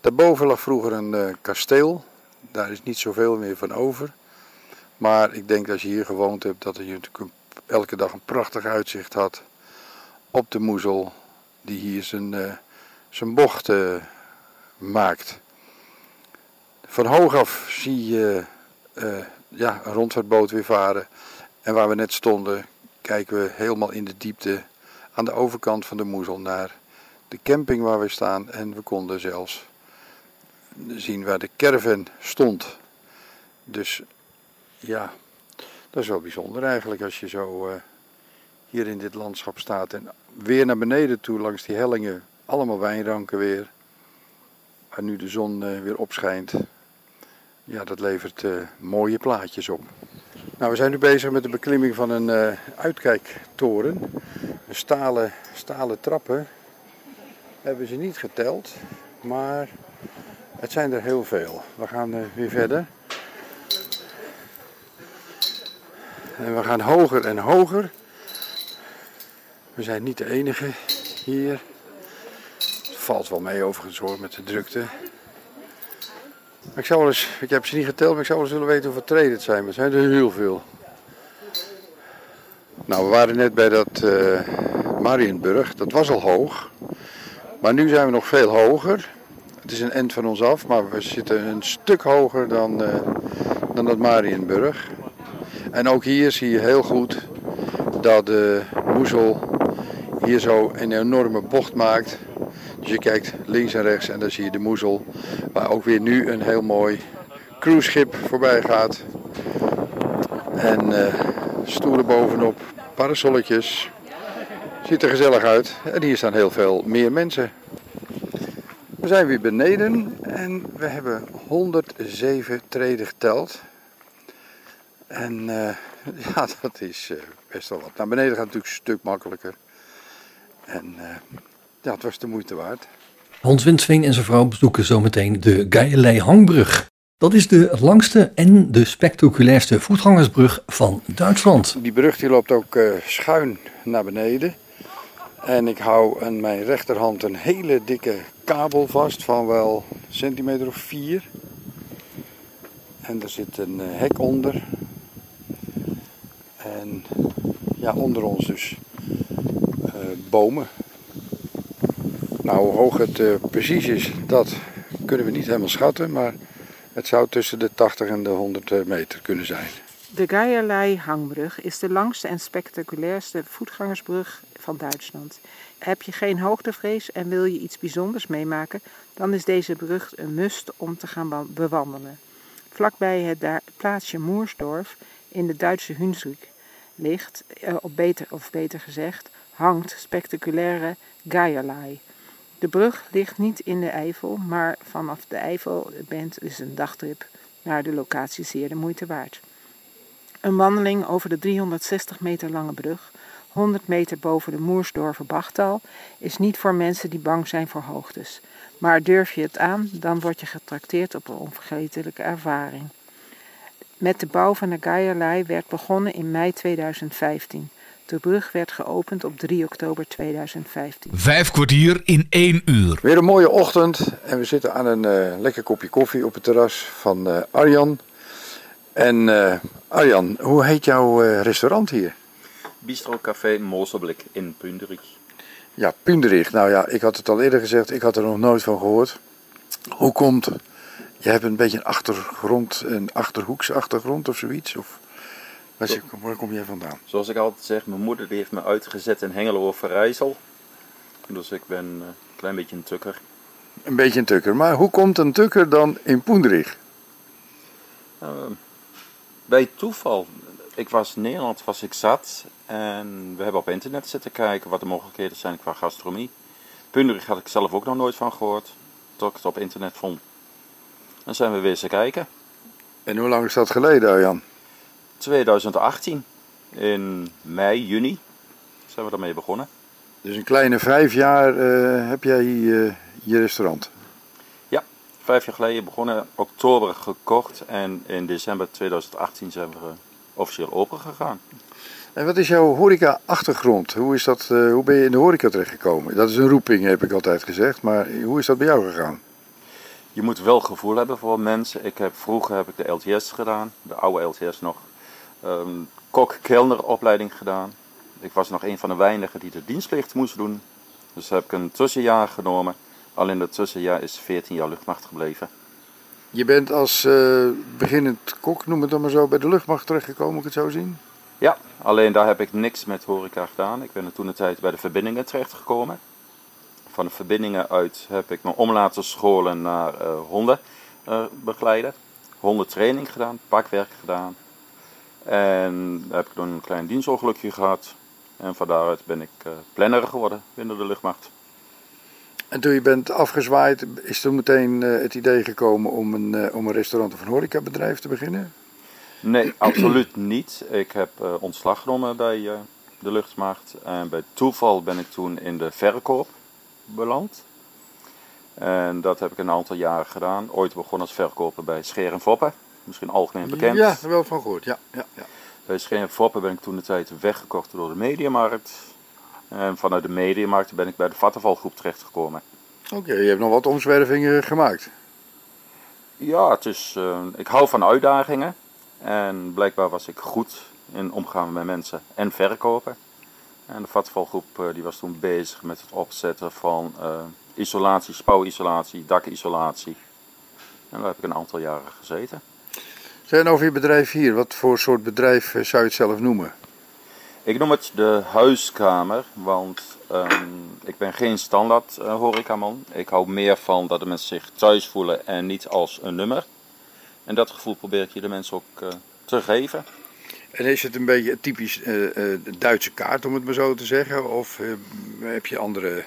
Daarboven lag vroeger een uh, kasteel. Daar is niet zoveel meer van over. Maar ik denk als je hier gewoond hebt dat je natuurlijk elke dag een prachtig uitzicht had op de moezel die hier zijn, uh, zijn bocht uh, maakt. Van hoog af zie je ja, een rondvaartboot weer varen. En waar we net stonden, kijken we helemaal in de diepte aan de overkant van de Moezel naar de camping waar we staan. En we konden zelfs zien waar de caravan stond. Dus ja, dat is wel bijzonder eigenlijk als je zo uh, hier in dit landschap staat. En weer naar beneden toe langs die hellingen, allemaal wijnranken weer. Waar nu de zon uh, weer opschijnt ja, dat levert uh, mooie plaatjes op. Nou, we zijn nu bezig met de beklimming van een uh, uitkijktoren. Stalen, stalen trappen. Hebben ze niet geteld, maar het zijn er heel veel. We gaan uh, weer verder. En we gaan hoger en hoger. We zijn niet de enige hier. Het valt wel mee overigens hoor met de drukte. Ik, zou eens, ik heb ze niet geteld, maar ik zou wel eens willen weten hoeveel treden het zijn. Maar het zijn er heel veel. Nou, we waren net bij dat uh, Marienburg. Dat was al hoog. Maar nu zijn we nog veel hoger. Het is een end van ons af, maar we zitten een stuk hoger dan, uh, dan dat Marienburg. En ook hier zie je heel goed dat de moezel hier zo een enorme bocht maakt. Dus je kijkt links en rechts en dan zie je de moezel. Waar ook weer nu een heel mooi cruiseschip voorbij gaat. En uh, stoelen bovenop, parasolletjes. Ziet er gezellig uit. En hier staan heel veel meer mensen. We zijn weer beneden en we hebben 107 treden geteld. En uh, ja, dat is uh, best wel wat. Naar beneden gaat natuurlijk een stuk makkelijker. En ja, het was de moeite waard. Hans Winsveen en zijn vrouw bezoeken zometeen de Geierlei Hangbrug. Dat is de langste en de spectaculairste voetgangersbrug van Duitsland. Die brug die loopt ook schuin naar beneden. En ik hou aan mijn rechterhand een hele dikke kabel vast van wel een centimeter of vier. En er zit een hek onder. En ja, onder ons dus uh, bomen. Nou, hoe hoog het uh, precies is, dat kunnen we niet helemaal schatten. Maar het zou tussen de 80 en de 100 meter kunnen zijn. De Geierlei hangbrug is de langste en spectaculairste voetgangersbrug van Duitsland. Heb je geen hoogtevrees en wil je iets bijzonders meemaken, dan is deze brug een must om te gaan bewandelen. Vlakbij het plaatsje Moersdorf in de Duitse Hunsrück ligt, eh, of beter, of beter gezegd, hangt spectaculaire Geierlei. De brug ligt niet in de Eifel, maar vanaf de Eifel bent dus een dagtrip naar de locatie zeer de moeite waard. Een wandeling over de 360 meter lange brug, 100 meter boven de Moersdorfer Bachtal, is niet voor mensen die bang zijn voor hoogtes. Maar durf je het aan, dan word je getrakteerd op een onvergetelijke ervaring. Met de bouw van de Geierlei werd begonnen in mei 2015. De brug werd geopend op 3 oktober 2015. Vijf kwartier in één uur. Weer een mooie ochtend en we zitten aan een uh, lekker kopje koffie op het terras van uh, Arjan. En uh, Arjan, hoe heet jouw restaurant hier? Bistro Café Moselblik in Punderich. Ja, Punderich. Nou ja, ik had het al eerder gezegd, ik had er nog nooit van gehoord. Hoe komt je hebt een beetje een achtergrond, een achterhoekse achtergrond of zoiets? Of je, waar kom jij vandaan? Zoals ik altijd zeg, mijn moeder die heeft me uitgezet in Hengelo of Rijssel. Dus ik ben een klein beetje een tukker. Een beetje een tukker. Maar hoe komt een tukker dan in Poendrich? Uh, bij toeval. Ik was in Nederland, was ik zat. En we hebben op internet zitten kijken wat de mogelijkheden zijn qua gastronomie. Punderich had ik zelf ook nog nooit van gehoord. Tot ik het op internet vond. Dan zijn we weer eens kijken. En hoe lang is dat geleden, Jan? 2018. In mei, juni zijn we daarmee begonnen. Dus een kleine vijf jaar uh, heb jij hier uh, je restaurant? Ja, vijf jaar geleden begonnen, oktober gekocht en in december 2018 zijn we uh, officieel open gegaan. En wat is jouw horeca-achtergrond? Hoe, is dat, hoe ben je in de horeca terechtgekomen? Dat is een roeping, heb ik altijd gezegd, maar hoe is dat bij jou gegaan? je moet wel gevoel hebben voor mensen. Ik heb, vroeger heb ik de LTS gedaan, de oude LTS nog. Um, kok-kelner opleiding gedaan. Ik was nog een van de weinigen die de dienstplicht moest doen. Dus heb ik een tussenjaar genomen. Alleen dat tussenjaar is 14 jaar luchtmacht gebleven. Je bent als uh, beginnend kok, noem het dan maar zo, bij de luchtmacht terechtgekomen, moet ik het zo zien? Ja, alleen daar heb ik niks met horeca gedaan. Ik ben er toen een tijd bij de verbindingen terechtgekomen van de verbindingen uit heb ik me om laten scholen naar uh, hondenbegeleider. Uh, hondentraining gedaan, pakwerk gedaan. En heb ik dan een klein dienstongelukje gehad. En van daaruit ben ik uh, planner geworden binnen de luchtmacht. En toen je bent afgezwaaid, is er meteen uh, het idee gekomen om een, uh, om een restaurant of een horecabedrijf te beginnen? Nee, absoluut niet. Ik heb uh, ontslag genomen bij de luchtmacht. En bij toeval ben ik toen in de verkoop beland. En dat heb ik een aantal jaren gedaan. Ooit begonnen als verkoper bij Scheer en Foppen. Misschien algemeen bekend. Ja, wel van gehoord. Ja, ja, ja. Bij ben ik toen de tijd weggekocht door de Mediamarkt. En vanuit de Mediamarkt ben ik bij de Vattenvalgroep terechtgekomen. Oké, je hebt nog wat omzwervingen gemaakt. Ja, het is, uh, ik hou van uitdagingen. En blijkbaar was ik goed in omgaan met mensen en verkopen. En de vatvalgroep uh, die was toen bezig met het opzetten van uh, isolatie, spouwisolatie, dakisolatie. En daar heb ik een aantal jaren gezeten. Zijn over je bedrijf hier, wat voor soort bedrijf eh, zou je het zelf noemen? Ik noem het de huiskamer, want ehm, ik ben geen standaard uh, horecaman. Ik hou meer van dat de mensen zich thuis voelen en niet als een nummer. En dat gevoel probeer ik hier de mensen ook uh, te geven. En is het een beetje een typisch uh, Duitse kaart, om het maar zo te zeggen? Of heb je andere...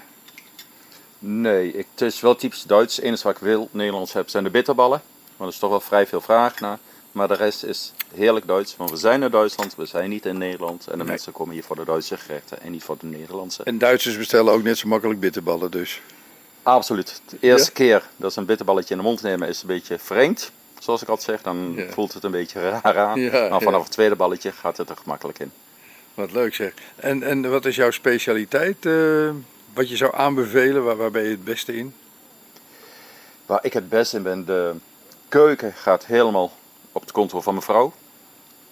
Nee, ik, het is wel typisch Duits. Het enige wat ik wil Nederlands heb zijn de bitterballen. Maar er is toch wel vrij veel vraag naar. Maar de rest is heerlijk Duits. Want we zijn in Duitsland, we zijn niet in Nederland. En de mensen komen hier voor de Duitse gerechten en niet voor de Nederlandse. En Duitsers bestellen ook net zo makkelijk bitterballen dus? Absoluut. De eerste keer dat ze een bitterballetje in de mond nemen is een beetje vreemd. Zoals ik altijd zeg, dan voelt het een beetje raar aan. maar vanaf het tweede balletje gaat het er gemakkelijk in. Wat leuk zeg. En, en wat is jouw specialiteit? Uh, wat je zou aanbevelen? Waar, waar ben je het beste in? Waar ik het beste in ben, de keuken gaat helemaal op het controle van mijn vrouw.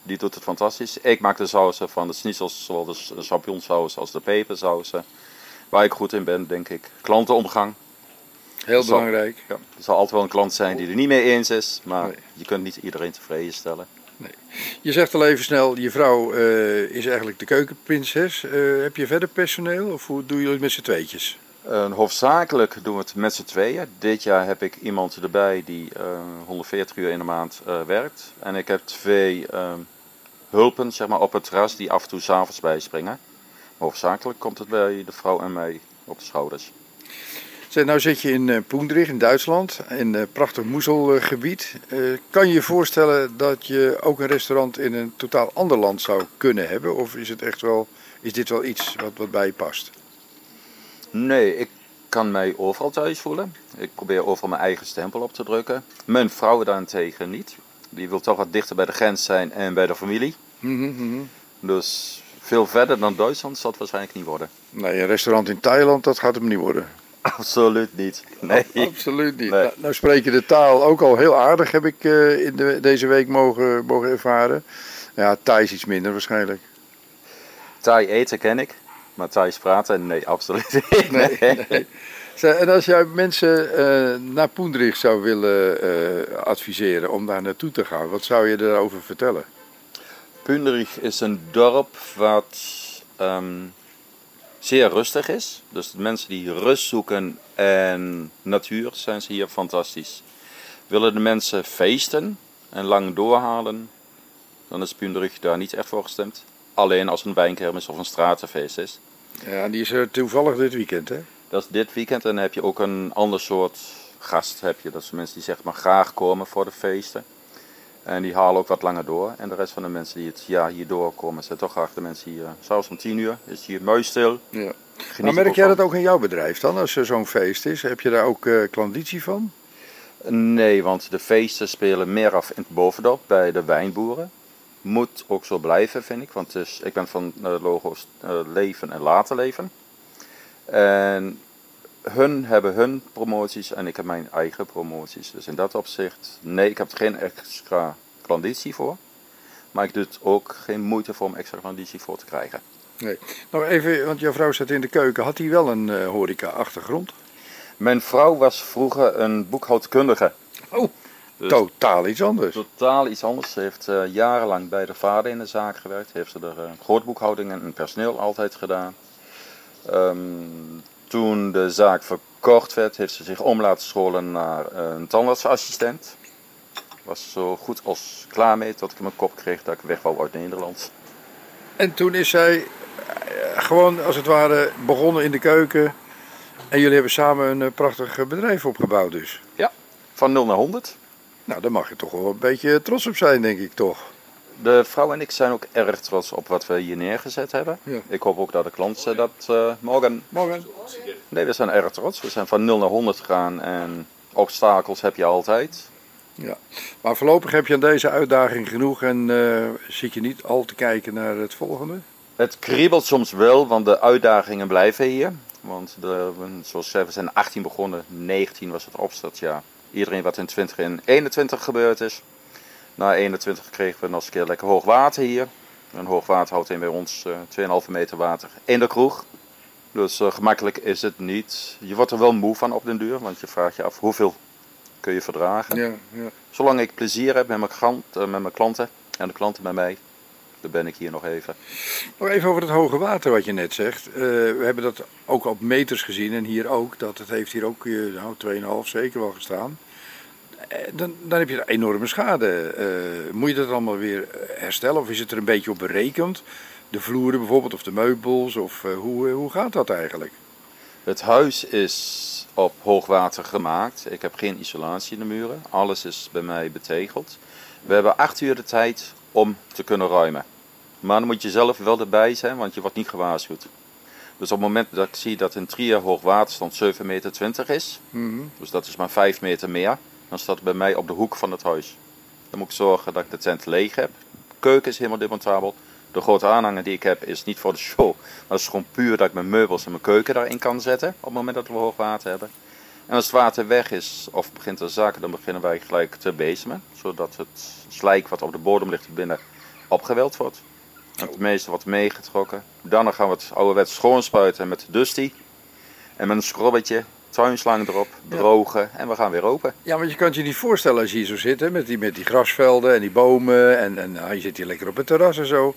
Die doet het fantastisch. Ik maak de sausen van de schnitzels, zowel de champignonsaus als de pepersausen. Waar ik goed in ben, denk ik. Klantenomgang. Heel belangrijk. Ja, er zal altijd wel een klant zijn die er niet mee eens is, maar je kunt niet iedereen tevreden stellen. Nee. Je zegt al even snel, je vrouw uh, is eigenlijk de keukenprinses. Uh, heb je verder personeel of hoe doen jullie het met z'n tweetjes? Hoofdzakelijk doen we het met z'n tweeën. Dit jaar heb ik iemand erbij die 140 uur in de maand werkt. En ik heb twee hulpen zeg maar, op het terras die af en toe s'avonds bijspringen. Hoofdzakelijk komt het bij de vrouw en mij op de schouders. Zeg, nou zit je in uh, Poendrich in Duitsland, in een prachtig moezelgebied. Kan je je voorstellen dat je ook een restaurant in een totaal ander land zou kunnen hebben? Of is, het echt wel, is dit wel iets wat, wat bij je past? Nee, ik kan mij overal thuis voelen. Ik probeer overal mijn eigen stempel op te drukken. Mijn vrouw daarentegen niet. Die wil toch wat dichter bij de grens zijn en bij de familie. Mm -hmm. Dus veel verder dan Duitsland zal het waarschijnlijk niet worden. Nee, een restaurant in Thailand, dat gaat hem niet worden. Absoluut niet. Nee. absoluut niet. Nee. Nou, nou, spreek je de taal ook al heel aardig, heb ik uh, in de, deze week mogen, mogen ervaren. Ja, Thai is iets minder waarschijnlijk. Thai eten ken ik, maar Thais praten, nee, absoluut niet. Nee, nee. En als jij mensen uh, naar Poendrich zou willen uh, adviseren om daar naartoe te gaan, wat zou je daarover vertellen? Poendrich is een dorp wat um, zeer rustig is. Dus de mensen die rust zoeken en natuur zijn ze hier fantastisch. Willen de mensen feesten en lang doorhalen, dan is Poendrich daar niet echt voor gestemd. Alleen als het een wijnkermis of een stratenfeest is. Ja, die is er toevallig dit weekend, hè? Dat is dit weekend en dan heb je ook een ander soort gast. Heb je. Dat zijn mensen die zeg maar graag komen voor de feesten. En die halen ook wat langer door. En de rest van de mensen die het jaar hier doorkomen, zijn toch graag de mensen hier. Zelfs om tien uur is hier muisstil. Ja. Maar merk jij dat ook in jouw bedrijf dan, als er zo'n feest is? Heb je daar ook uh, klanditie van? Nee, want de feesten spelen meer af in het bovendorp bij de wijnboeren. Moet ook zo blijven, vind ik. Want dus, ik ben van de logo's uh, leven en laten leven. En hun hebben hun promoties en ik heb mijn eigen promoties. Dus in dat opzicht, nee, ik heb er geen extra klanditie voor. Maar ik doe het ook geen moeite voor om extra klanditie voor te krijgen. Nee. Nou even, want jouw vrouw zat in de keuken. Had hij wel een uh, horeca-achtergrond? Mijn vrouw was vroeger een boekhoudkundige. Oh, dus totaal iets anders. Totaal iets anders. Ze heeft uh, jarenlang bij de vader in de zaak gewerkt. Heeft ze er uh, grootboekhouding en personeel altijd gedaan. Um, toen de zaak verkocht werd, heeft ze zich om laten scholen naar een tandartsassistent. Was zo goed als klaar mee tot ik in mijn kop kreeg dat ik weg wou uit Nederland. En toen is zij gewoon als het ware begonnen in de keuken. En jullie hebben samen een prachtig bedrijf opgebouwd dus. Ja, van 0 naar 100. Nou, daar mag je toch wel een beetje trots op zijn, denk ik toch. De vrouw en ik zijn ook erg trots op wat we hier neergezet hebben. Ja. Ik hoop ook dat de klanten dat uh, morgen... Morgen. Nee, we zijn erg trots. We zijn van 0 naar 100 gegaan en obstakels heb je altijd. Ja, maar voorlopig heb je aan deze uitdaging genoeg en uh, zit je niet al te kijken naar het volgende? Het kriebelt soms wel, want de uitdagingen blijven hier. Want de, zoals ik zei, we zijn 18 begonnen, 19 was het opstartjaar. Iedereen wat in 20 en 21 gebeurd is. Na 21 kregen we nog eens een keer lekker hoog water hier. En hoog water houdt in bij ons uh, 2,5 meter water in de kroeg. Dus uh, gemakkelijk is het niet. Je wordt er wel moe van op den duur, want je vraagt je af hoeveel kun je verdragen. Ja, ja. Zolang ik plezier heb met mijn, klant, eh, met mijn klanten en de klanten bij mij, dan ben ik hier nog even. Nog even over het hoge water wat je net zegt. Eh, we hebben dat ook op meters gezien en hier ook. Dat het heeft hier ook eh, nou, 2,5 zeker wel gestaan. Eh, Dan, dan heb je enorme schade. Moet je dat allemaal weer herstellen of is het er een beetje op berekend? De vloeren bijvoorbeeld of de meubels of hoe, hoe gaat dat eigenlijk? Het huis is op hoogwater gemaakt. Ik heb geen isolatie in de muren. Alles is bij mij betegeld. We hebben acht uur de tijd om te kunnen ruimen. Maar dan moet je zelf wel erbij zijn, want je wordt niet gewaarschuwd. Dus op het moment dat ik zie dat in Trier hoogwaterstand 7,20 meter is, dus dat is maar 5 meter meer, dan staat het bij mij op de hoek van het huis. Dan moet ik zorgen dat ik de tent leeg heb. De keuken is helemaal demontabel. De grote aanhanger die ik heb is niet voor de show. Maar dat is gewoon puur dat ik mijn meubels en mijn keuken daarin kan zetten. Op het moment dat we hoog water hebben. En als het water weg is of begint te zakken, dan beginnen wij gelijk te bezemen. Zodat het slijk wat op de bodem ligt binnen opgeweld wordt. En het meeste wordt meegetrokken. Daarna gaan we het ouderwets schoonspuiten met Dusty. En met een schrobbetje, tuinslang erop, drogen en we gaan weer open. Ja, want je kan het je niet voorstellen als je hier zo zit, hè, met, die, met die grasvelden en die bomen. En, en nou, je zit hier lekker op het terras en zo.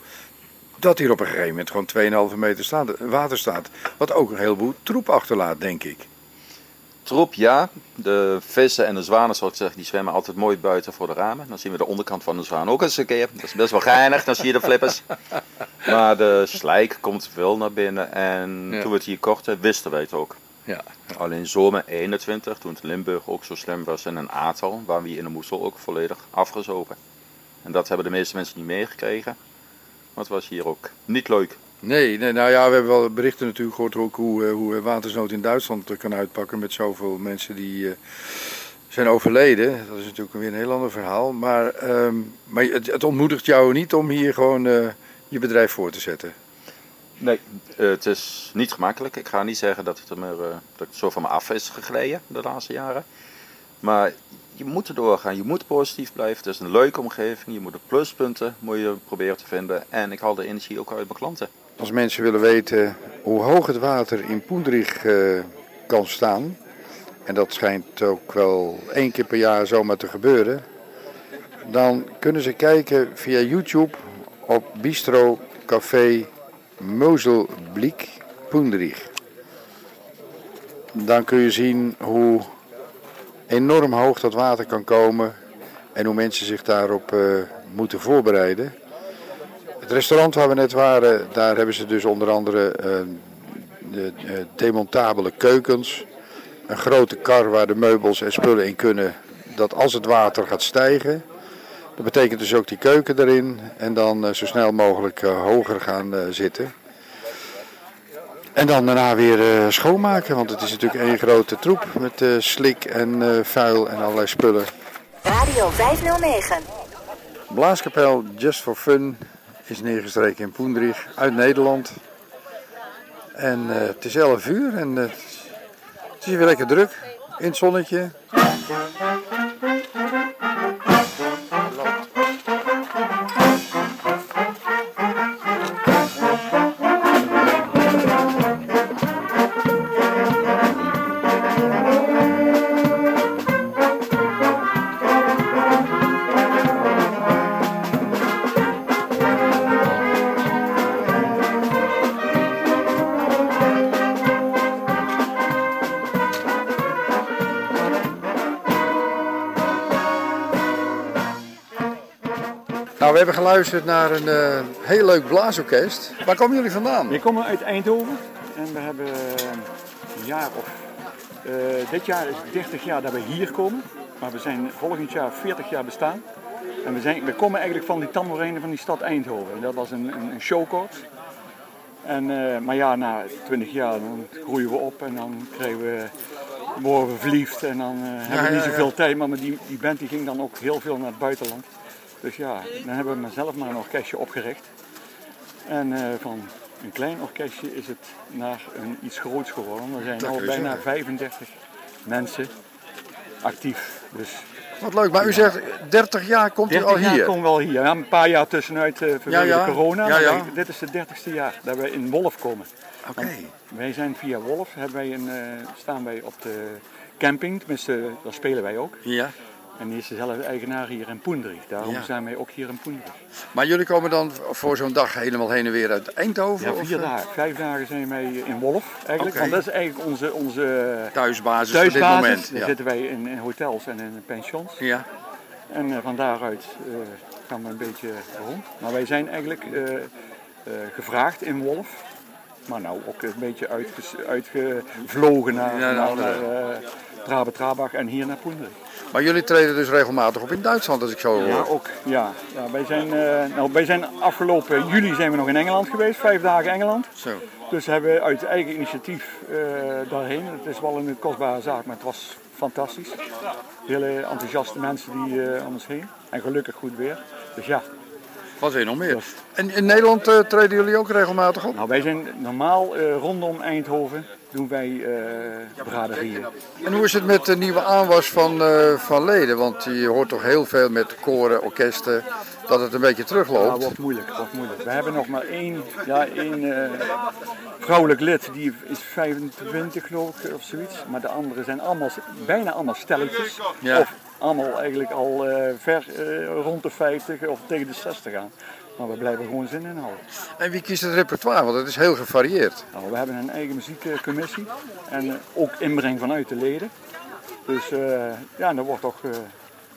Dat hier op een gegeven moment gewoon 2,5 meter staat, water staat. Wat ook een heleboel troep achterlaat, denk ik. Troep, ja. De vissen en de zwanen, zoals ik zeg, die zwemmen altijd mooi buiten voor de ramen. Dan zien we de onderkant van de zwaan ook eens een keer. Dat is best wel geinig, dan zie je de flippers. Maar de slijk komt wel naar binnen. En Ja. toen we het hier kochten, wisten wij het ook. Ja. Alleen zomer 21, toen het Limburg ook zo slim was en een aantal, waren we hier in de Moesel ook volledig afgezopen. En dat hebben de meeste mensen niet meegekregen. Maar het was hier ook niet leuk. Nee, nee, nou ja, we hebben wel berichten natuurlijk gehoord hoe, eh, hoe watersnood in Duitsland eh, kan uitpakken met zoveel mensen die eh, zijn overleden. Dat is natuurlijk weer een heel ander verhaal. Maar, ehm, maar het, het ontmoedigt jou niet om hier gewoon eh, je bedrijf voor te zetten. Nee, eh, het is niet gemakkelijk. Ik ga niet zeggen dat het, er eh, dat het zo van me af is gegleden de laatste jaren. Maar je moet er doorgaan. Je moet positief blijven. Het is een leuke omgeving. Je moet de pluspunten moet je proberen te vinden. En ik haal de energie ook uit mijn klanten. Als mensen willen weten hoe hoog het water in Poendrich eh, kan staan, en dat schijnt ook wel één keer per jaar zomaar te gebeuren, dan kunnen ze kijken via YouTube op Bistro Café Moselblik Poendrich. Dan kun je zien hoe enorm hoog dat water kan komen en hoe mensen zich daarop eh, moeten voorbereiden. Het restaurant waar we net waren, daar hebben ze dus onder andere eh, de eh, demontabele keukens. Een grote kar waar de meubels en spullen in kunnen. Dat als het water gaat stijgen, dat betekent dus ook die keuken erin. En dan eh, zo snel mogelijk hoger gaan zitten. En dan daarna weer schoonmaken, want het is natuurlijk één grote troep met slik en vuil en allerlei spullen. Radio 509. Blaaskapel Just for Fun is neergestreken in Poendrich uit Nederland. En eh, het is 11 uur en eh, het is weer lekker druk in het zonnetje. Hebben geluisterd naar een eh, heel leuk blaasorkest. Waar komen jullie vandaan? We komen uit Eindhoven en we hebben een jaar of. eh, dit jaar is 30 jaar dat we hier komen, maar we zijn volgend jaar 40 jaar bestaan. En we, zijn, we komen eigenlijk van die tamboerijnen van die stad Eindhoven. Dat was een, een, een. En, eh, maar ja, na 20 jaar dan groeien we op en dan krijgen we, worden we verliefd en dan hebben we niet ja, ja. zoveel tijd. Maar die, die band die ging dan ook heel veel naar het buitenland. Dus ja, dan hebben we mezelf maar een orkestje opgericht. En eh, van een klein orkestje is het naar een iets groots geworden. Er zijn al bijna zeggen. 35 mensen actief. Dus Wat leuk, maar u zegt 30 jaar komt u 30 al jaar hier. komen we al hier. Ja, een paar jaar tussenuit eh vanwege Ja, ja. de corona. Ja, ja. wij- dit is het 30ste jaar dat we in Wolf komen. Oké. Wij zijn via Wolf, hebben wij een, eh, staan wij op de camping, tenminste daar spelen wij ook. Ja. En die is dezelfde eigenaar hier in Poendrich. Daarom Ja. zijn wij ook hier in Poendrich. Maar jullie komen dan voor zo'n dag helemaal heen en weer uit Eindhoven? Ja, vier eh, dagen. Vijf dagen zijn wij in Wolf eigenlijk. Want dat is eigenlijk onze, onze Thuisbasis, voor dit thuisbasis. moment. Daar Ja. zitten wij in, in hotels en in pensions. ja. En eh, van daaruit eh, gaan we een beetje rond. Maar wij zijn eigenlijk eh, eh, gevraagd in Wolf. Maar nou ook een beetje uitgevlogen naar, Ja, naar, eh, Trabach en hier naar Poenderen. Maar jullie treden dus regelmatig op in Duitsland, als ik zo hoor. Ja, ook. Ja. Ja, wij, zijn, eh, nou, wij zijn afgelopen juli zijn we nog in Engeland geweest, vijf dagen Engeland. Zo. Dus hebben we uit eigen initiatief eh, daarheen. Het is wel een kostbare zaak, maar het was fantastisch. Hele enthousiaste mensen die om ons heen. En gelukkig goed weer. Dus ja, Wat wil je nog meer? Dat- En in Nederland eh, treden jullie ook regelmatig op? nou wij zijn normaal eh, rondom Eindhoven doen wij eh braderieën. En hoe is het met de nieuwe aanwas van, eh, van leden? Want je hoort toch heel veel met koren, orkesten, dat het een beetje Ja, terugloopt. wordt moeilijk, wordt moeilijk. We hebben nog maar één, ja, één eh, vrouwelijk lid, die is 25 geloof ik of zoiets. Maar de anderen zijn allemaal, bijna allemaal stelletjes. Ja. Of allemaal eigenlijk al eh, ver eh, rond de 50 of tegen de 60 aan. Maar we blijven gewoon zin inhouden. En wie kiest het repertoire? Want het is heel gevarieerd. Nou, we hebben een eigen muziekcommissie en eh, ook inbreng vanuit de leden. Dus ja, daar wordt toch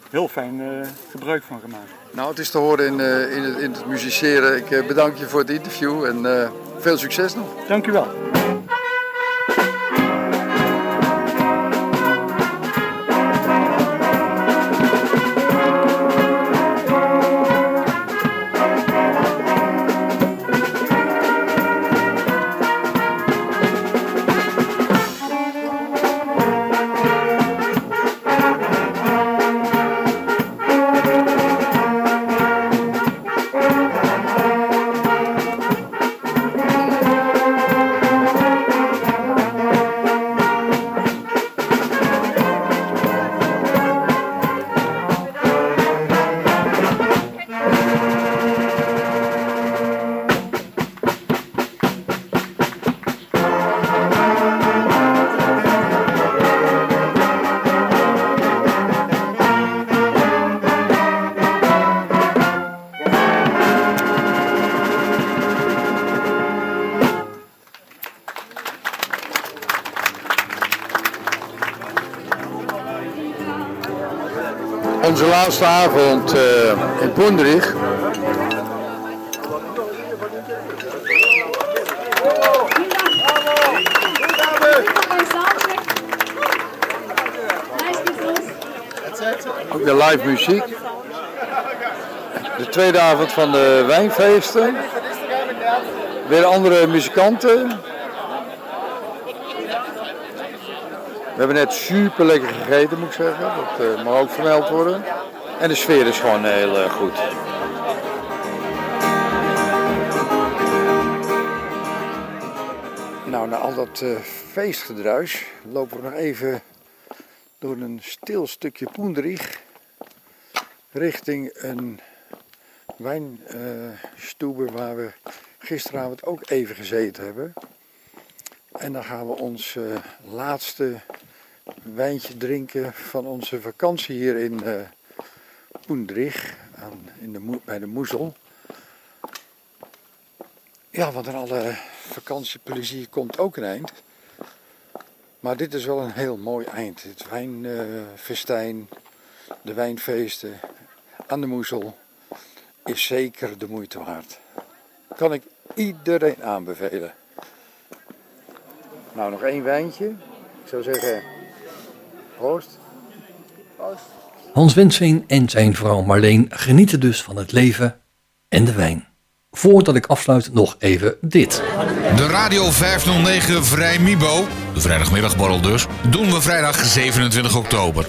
heel fijn gebruik van gemaakt. Nou, het is te horen in, in, het, in het musiceren. Ik bedank je voor het interview en veel succes nog. Dank u wel. Onze laatste avond eh, in Poendrich. Ook weer live muziek. De tweede avond van de wijnfeesten. Weer andere muzikanten. We hebben net super lekker gegeten, moet ik zeggen. Dat eh, mag ook vermeld worden. En de sfeer is gewoon heel eh, goed. Nou, na al dat eh, feestgedruis lopen we nog even door een stil stukje Poendrich richting een wijnstoeber waar we gisteravond ook even gezeten hebben. En dan gaan we ons eh, laatste wijntje drinken van onze vakantie hier in eh Poendrich, aan, in de, bij de Moezel. Ja, want aan alle vakantieplezier komt ook een eind. Maar dit is wel een heel mooi eind. Het wijnfestijn, de wijnfeesten aan de Moezel is zeker de moeite waard. Kan ik iedereen aanbevelen. Nou, nog één wijntje. Ik zou zeggen, proost. Hans Wensveen en zijn vrouw Marleen genieten dus van het leven en de wijn. Voordat ik afsluit nog even dit. De Radio 509 Vrij Mibo, de vrijdagmiddagborrel dus, doen we vrijdag 27 oktober.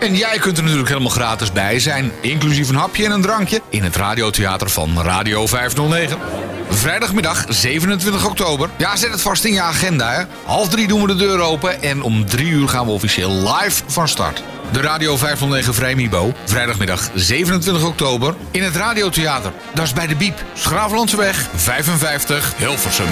En jij kunt er natuurlijk helemaal gratis bij zijn, inclusief een hapje en een drankje, in het radiotheater van Radio 509. Vrijdagmiddag 27 oktober. Ja, zet het vast in je agenda hè. Half drie doen we de deur open en om drie uur gaan we officieel live van start. De Radio 509 Vrijmibo. Vrijdagmiddag 27 oktober in het Radiotheater. Dat is bij de Biep. Schravenlandseweg 55 Hilversum.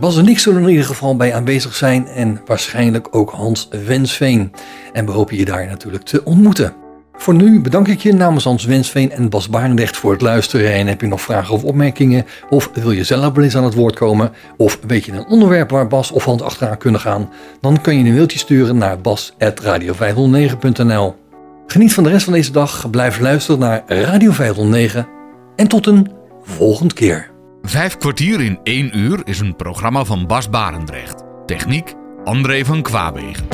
Bas en ik zullen er in ieder geval bij aanwezig zijn en waarschijnlijk ook Hans Wensveen. En we hopen je daar natuurlijk te ontmoeten. Voor nu bedank ik je namens Hans Wensveen en Bas Barendrecht voor het luisteren. En heb je nog vragen of opmerkingen? Of wil je zelf wel eens aan het woord komen? Of weet je een onderwerp waar Bas of Hans achteraan kunnen gaan? Dan kun je een mailtje sturen naar bas.radio509.nl Geniet van de rest van deze dag, blijf luisteren naar Radio 509 en tot een volgende keer. Vijf kwartier in één uur is een programma van Bas Barendrecht. Techniek André van Kwaabegen.